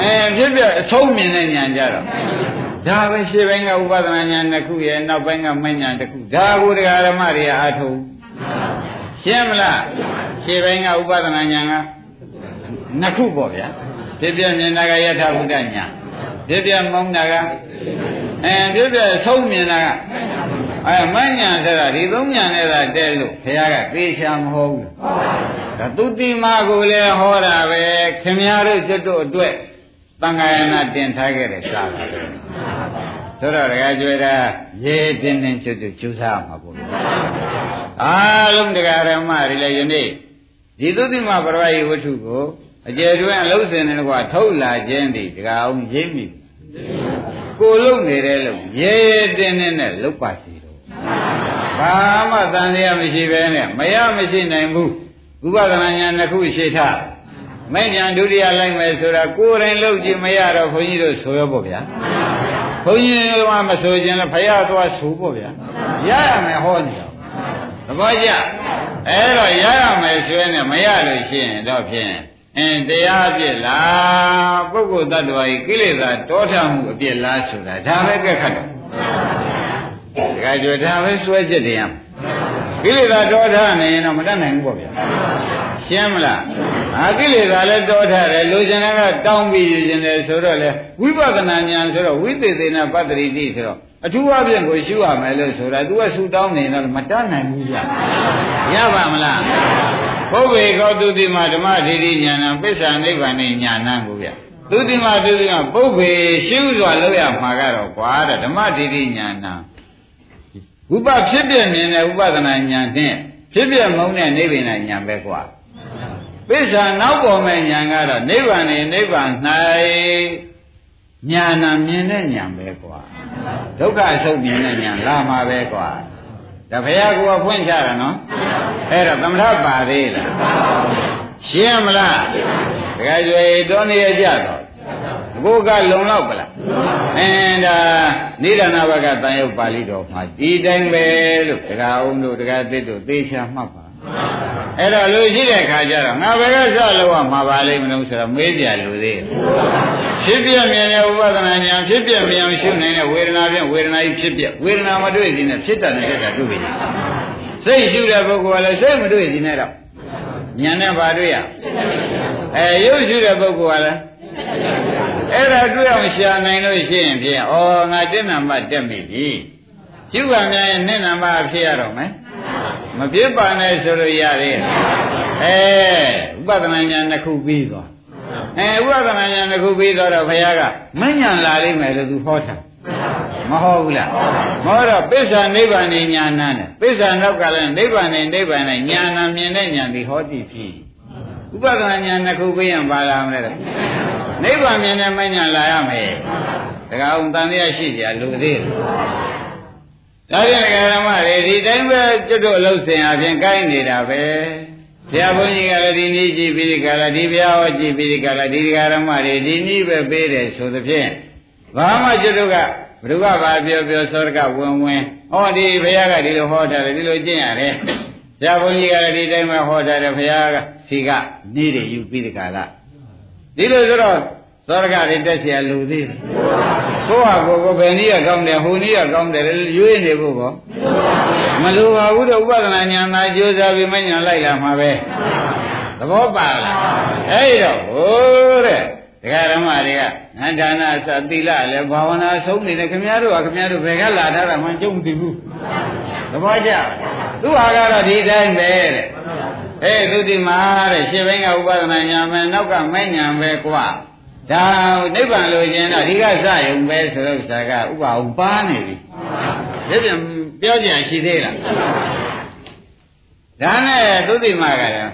အဲဖြစ်ပြအဆုံးမြင်တဲ့ညာကြတော့ဒါပဲရှင်းပိုင်းကဥပဒနာညာတစ်ခုရဲ့နောက်ပိုင်းကမညာတစ်ခုဒါကိုတရားဓမ္မတွေအားထုတ်ရှင်းမလားရှင်းပိုင်းကဥပဒနာညာကနှစ်ခုပေါ့ဗျာဖြစ်ပြမြင်တာကယထာဘုဒ္ဓညာဖြစ်ပြမုန်းတာကအဲဖြစ်ပြဆုံးမြင်တာက အဲမညာဆိုတာဒီသုံးညာနဲ့သာတဲလို့ဘုရားကသေချာမဟုတ်ဘူးဒါသူတိမာကိုလည်းဟောတာပဲခင်ဗျားတို့ကျွတ်တို့အတွက်တန်ခါယနာတင်ထားခဲ့တဲ့စာပါပဲဆိုတော့တကယ်ကြွေတာရေတင်းတင်းကျွတ်ကျွတ်ကျူးစားမှာပေါ့အားလုံးတရားဓမ္မတွေလည်းယနေ့ဒီသုတိမပရဝယဝတ္ထုကိုအကျယ်တွင်အလုံးစင်တဲ့ကွာထုတ်လာခြင်းဒီတကအောင်ရိပ်မိကိုလုံနေတဲ့လို့ရေတင်းတင်းနဲ့လုတ်ပါစီတော့ ဘာမှတန်ရမရှိပဲနဲ့မရမရှိနိုင်ဘူးဥပဒနာညာနှစ်ခုရှိထားမဲ့ညာဒုတိယလိုက်မယ်ဆိုတာကိုယ်တိုင်လုပ်ကြည့်မရတော့ခွန်ကြီးတို့ဆိုရောပေါ့ဗျာခွန်ကြီးတို့ကမဆိုခြင်းလဲဖရာသွားဆိုပေါ့ဗျာရရမယ်ဟောနေတော့သဘောကျအဲ့တော့ရရမယ်ဆိုရင်မရလို့ရှိရင်တော့ဖြင့်အင်းတရားအပြစ်လားပုဂ္ဂိုလ်တ attva ကြီးကိလေသာတောထမှုအပြစ်လားဆိုတာဒါပဲကက်ခတ်တော့ ဒါကြွဒါပဲစွဲချက်တရားကိလေသာတောထနေရင်တော့မတတ်နိုင်ဘူးပေါ့ဗျာရှင်းမလားအာကိလေသာလည်းတောထတယ်လူကျင်ကတောင်းပြီးယူကျင်တယ်ဆိုတော့လေဝိပဿနာဉာဏ်ဆိုတော့ဝိသေသေနပတ္တိတိဆိုတော့အထူးအပြင်ကိုရှုရမယ်လို့ဆိုတာ तू ကဆူတောင်းနေတော့မတတ်နိုင်ဘူးဗျာရပါမလားဘုဗ္ဗေကောတုတိမဓမ္မဒိဋ္ဌိဉာဏံပစ္ဆာနိဗ္ဗာန်ဉာဏံကိုဗျသုတိမသုတိမပုဗ္ဗေရှုစွာလို့ရမှာကတော့ကွာတဲ့ဓမ္မဒိဋ္ဌိဉာဏံ ဝိပဖြစ်ပြမြင်တဲ့ဥပဒနာဉာဏ်ဖြင့်ဖြစ်ပြမုန်းတဲ့နိဗ္ဗာန်ဉာဏ်ပဲကွာပစ္ဆာနောက်ပေါ်မဲ့ဉာဏ်ကတော့နိဗ္ဗာန်နဲ့နိဗ္ဗာန်၌ဉာဏ်မြင်တဲ့ဉာဏ်ပဲကွာဒုက္ခအဆုတ်မြင်တဲ့ဉာဏ်လာမှာပဲကွာဒါဘုရားကဖွင့်ချတာနော်အဲ့တော့သမထပါသေးလားရှင်းမလားတခါကျွေတော်နေရကြတော့ ဘုကလုံလောက်ပလားအင်းဒါနိဒာနာဘကတန်ရုပ်ပါဠိတော်မှာဒီတိုင်းပဲလို့တခါအောင်တို့တခါသစ်တို့သေချာမှတ်ပါအဲ့တော့လူရှိတဲ့ခါကျတော့ငါဘယ်ကစလို့မှာပါလိမ့်မလို့ဆိုတော့မေးကြလူသေးဖြစ်ပြမြင်တဲ့ဥပဒနာညာဖြစ်ပြမြင်အောင်ရှုနိုင်တဲ့ဝေဒနာဖြင့်ဝေဒနာကြီးဖြစ်ပြဝေဒနာမတွေ့သေးနဲ့ဖြစ်တတ်နေတဲ့တွေ့ပြီစိတ်ရှုတဲ့ပုဂ္ဂိုလ်ကလည်းစိတ်မတွေ့သေးနဲ့တော့ညာနဲ့ပါတွေ့ရအဲရုပ်ရှုတဲ့ပုဂ္ဂိုလ်ကလည်း အဲ့ဒါတွေ့အောင်ရှာနိုင်လို့ရှိရင်ဖြင့်ဩငါတက်နံပါတ်တက်ပြီရှုပါများရင်နှစ်နံပါတ်ဖြစ်ရတော့မယ်မပြစ်ပါနဲ့ဆိုလို့ရသေးအဲဥပဒနာညာနှစ်ခုပြီးသွားအဲဥပဒနာညာနှစ်ခုပြီးသွားတော့ဘုရားကမညံလာလိမ့်မယ်လို့သူဟောတာမဟုတ်ဘူးလားမဟုတ်တော့ပစ္ဆာနိဗ္ဗာန်ဉာဏ်နဲ့ပစ္ဆာနောက်ကလည်းနိဗ္ဗာန်နဲ့နိဗ္ဗာန်နဲ့ဉာဏ်နာမြင်တဲ့ဉာဏ်ဒီဟောတိဖြစ်ဥပဒနာဉာဏ်နှစ်ခုပြရင်ပါလာမလဲ နိဗ္ဗာန်မြင်တဲ့မဉာဏ်လာရမယ်တခါအောင်တန်တရားရှိကြလူသေးတယ်ဒါပြန်ဓမ္မတွေဒီတိုင်းပဲကျွတ်တို့အလုပ်စင်အပြင်ကိုင်းနေတာပဲဘုရားဘုန်းကြီးကလည်းဒီနည်းကြည့်ပြီးဒီကလာဒီဘုရားဟောကြည့်ပြီးဒီကလာဒီဓမ္မတွေဒီနည်းပဲပေးတယ်ဆိုသဖြင့်ဘာမှကျွတ်တို့ကဘုရားဘာပြောပြောသောရကဝင်ဝင်ဟောဒီဘုရားကဒီလိုဟောထားတယ်ဒီလိုကျင့်ရတယ်ဘုရားဘုန်းကြီးကလည်းဒီတိုင်းပဲဟောထားတယ်ဘုရားကဒီကနေတယ်ယူပြီးဒီကလာ ဒီလိုဆိုတော့သောရကတွေတက်เสียလူသေးတယ်ကိုယ့်ဟာကိုယ်ကိုဘယ်နည်းကကောင်းတယ်ဟိုနည်းကကောင်းတယ်ရွေးနေဖို့ကောမလိုပါဘူးတော့ဥပဒနာဉာဏ်သာကြိုးစားပြီးမဉာဏ်လိုက်လာမှာပဲသဘောပါလားအဲ့တော့ဟိုတဲ့ဒကာဓမ္မတွေကနန္ဒာနာသတိလလည်းဘာဝနာဆုံးနေတယ်ခင်ဗျားတို့ကခင်ဗျားတို့ဘယ်ကလာထားတာမှကြုံမသိဘူးသဘောကျသူဟာကတော့ဒီတိုင်းပဲတဲ့ အေးသူဒီမှာတဲ့ရှင်းဘိန်းကဥပဒနာညာမယ်နောက်ကမဲ့ညာပဲကွာဒါနိဗ္ဗာန်လိုချင်တော့ဒီကစရုံပဲဆိုတော့ဇာကဥပအောင်ပါနေပြီဒီပြန်ပြောကြရှိသေးလားဒါနဲ့သူဒီမှာကလည်း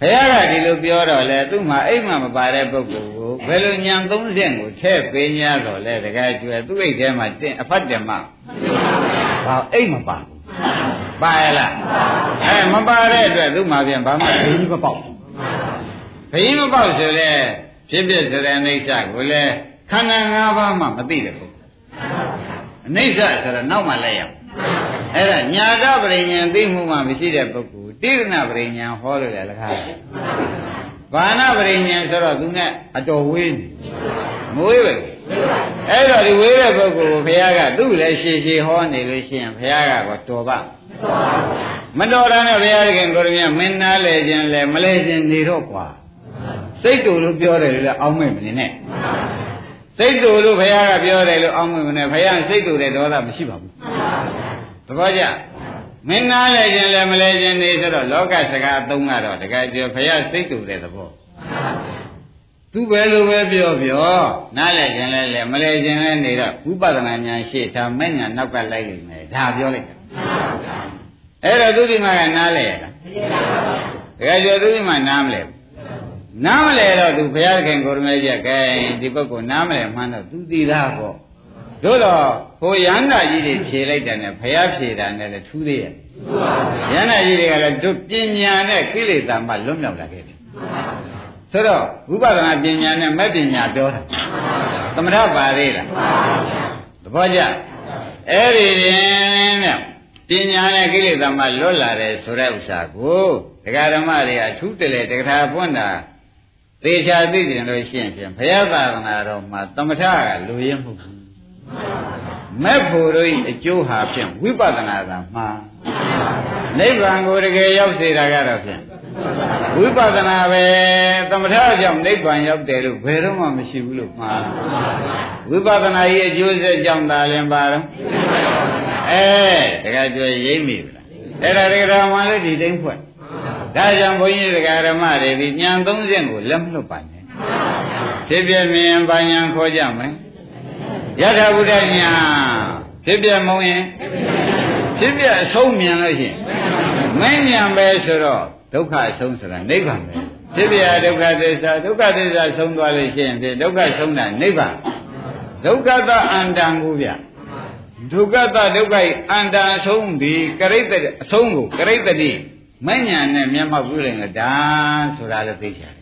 ဘုရားကဒီလိုပြောတော့လေသူ့မှာအိမ်မှာမပါတဲ့ပုဂ္ဂိုလ်ကိုဘယ်လိုညံသုံးချက်ကိုထည့်ပေး냐တော့လေတကယ်ကျွဲသူ့အိတ်ထဲမှာတင်အဖတ်တယ်မှာဘာအိမ်မပါဘူး ပါရလားအဲမပါတဲ့အတွက်သူ့မှာပြန်ဘာမှဘိန်းမပေါက်ဘိန်းမပေါက်ဆိုလေဖြစ်ဖြစ်ဆိုတဲ့အိဋ္ဌကိုလေခန္ဓာ၅ပါးမှမသိတဲ့ပုဂ္ဂိုလ်အနိစ္စဆိုတော့နောက်မှလဲရအောင်အဲ့ဒါညာတပရိညာသိမှုမှမရှိတဲ့ပုဂ္ဂိုလ်တိရဏပရိညာဟောလို့လေလခါဘာနာပရိညာဆိုတော့သူနဲ့အတော်ဝေးနေမဝေးပဲအဲ့တော့ဒီဝေးတဲ့ပုဂ္ဂိုလ်ကိုဘုရားကသူ့လည်းရှည်ရှည်ဟောနေလို့ရှိရင်ဘုရားကတော့တော်ပါ မတော်တာနဲ့ဘုရားခင်ကိုရမြမင်းနာလဲခြင်းလဲမလဲခြင်းနေတော့ကွာစိတ်တူလို့ပြောတယ်လေအောင်းမဲ့မနေနဲ့စိတ်တူလို့ဘုရားကပြောတယ်လို့အောင်းမဲ့မနေဘုရားစိတ်တူတဲ့ဒေါသမရှိပါဘူးသဘောကျမင်းနာလဲခြင်းလဲမလဲခြင်းနေဆိုတော့လောကစကားအသုံးကတော့တကယ်ကျော်ဘုရားစိတ်တူတဲ့သဘောသူပဲလိုပဲပြောပြောနားလဲခြင်းလဲလဲမလဲခြင်းလဲနေတော့ဥပဒနာညာရှေ့ထားမဲ့ညာနောက်ကလိုက်လိမ့်မယ်ဒါပြောလိုက်တာ အဲ့တော့သူဒီမှာကနားလဲရလားတကယ်ကျော်သူဒီမှာနားမလဲနားမလဲတော့သူဘုရားခင်ကိုရမေကြီးကဲဒီပုဂ္ဂိုလ်နားမလဲမှန်းတော့သူသိတာပေါ့တို့တော့ဟိုရဟန္တာကြီးတွေဖြေလိုက်တယ်နဲ့ဘုရားဖြေတာနဲ့လည်းထူးသေးရဲ့ရဟန္တာကြီးတွေကလည်းတို့ပညာနဲ့ကိလေသာမှလွတ်မြောက်လာခဲ့တယ်ဆိုတော့ဝိပဿနာပညာနဲ့မဲ့ပညာပြောတာသမထပါသေးလားသဘောကျအဲ့ဒီရင်နဲ့ ပညာနဲ့ကိလေသာမှလွတ်လာတယ်ဆိုတဲ့ဥစ္စာကိုဒကာဓမ္မတွေအထူးတလေတက္ကထာပွင့်တာသေချာသိတယ်လို့ရှင်းဖြင့်ဘုရားသာသနာတော်မှာသမထကလူရင်းမှုမဲ့ဖို့တို့အကျိုးဟာဖြင့်ဝိပဿနာကမှာနိဗ္ဗာန်ကိုတကယ်ရောက်စေတာကတော့ဖြင့်ဝိပဿနာပဲသမထကြောင့်နိဗ္ဗာန်ရောက်တယ်လို့ဘယ်တော့မှမရှိဘူးလို့မှားဝိပဿနာရဲ့အကျိုးဆက်ကြောင့်သာလင်ပါတော့ အဲတကယ်ကြွရိမ့်မိဗလားအဲ့ဒါတကယ်တော်မှလည်းဒီတိုင်းဖွဲ့ဒါကြောင့်ဘုန်းကြီးတရားဓမ္မတွေဒီဉာဏ်သုံးချက်ကိုလက်မလွတ်ပါနဲ့ဖြစ်ပြမြင်ပါဉာဏ်ခေါ်ကြမယ်ယထာဘုဒ္ဓညာဖြစ်ပြမုံရင်ဖြစ်ပြအဆုံးမြင်လို့ရှိရင်မဉ္ဉံပဲဆိုတော့ဒုက္ခအဆုံးဆိုတာနိဗ္ဗာန်ပဲဖြစ်ပြဒုက္ခသစ္စာဒုက္ခသစ္စာဆုံးသွားလို့ရှိရင်ဖြစ်ဒုက္ခဆုံးတာနိဗ္ဗာန်ဒုက္ခသအန္တံကိုဗျ ဒုက္ခသဒုက္ခဤအန္တံအဆုံးဒီကရိတ္တအဆုံးကိုကရိတ္တိမဉ္ဉံနဲ့မျက်မှောက်ပြုလိုက်လို့ဒါဆိုတာလည်းသိကြတယ်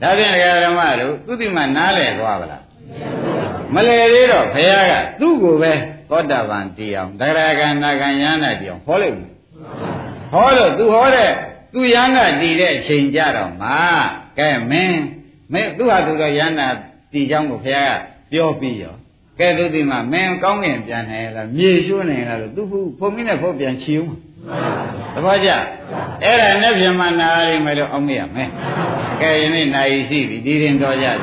ဒါဖြင့်ဓမ္မတို့သူတိမနားလည်သွားပါလားမလဲသေးတော့ဘုရားကသူ့ကိုပဲသောတာပန်တရားတဂရကနာကံယန္တာတရားဟောလိုက်ဘူးဟောလို့သူဟောတဲ့သူယန္တာတည်တဲ့အချိန်ကြတော့မှကဲမင်းမင်းသူဟာသူတော့ယန္တာတည်ကြောင်းကိုဘုရားကပြောပြီးရော ကဲသူဒီမှာမင်းကောင်းငင်ပြန်နေလားမြေရွှနေလားလို့သူဖုန်မင်းနဲ့ဖုတ်ပြန်ချီဦးသဘောကျအဲ့ဒါနဲ့ပြန်မနာရီမယ်လို့အောင်မရမယ်ကဲယနေ့နိုင်ရှိပြီဒီရင်တော်ကြတယ်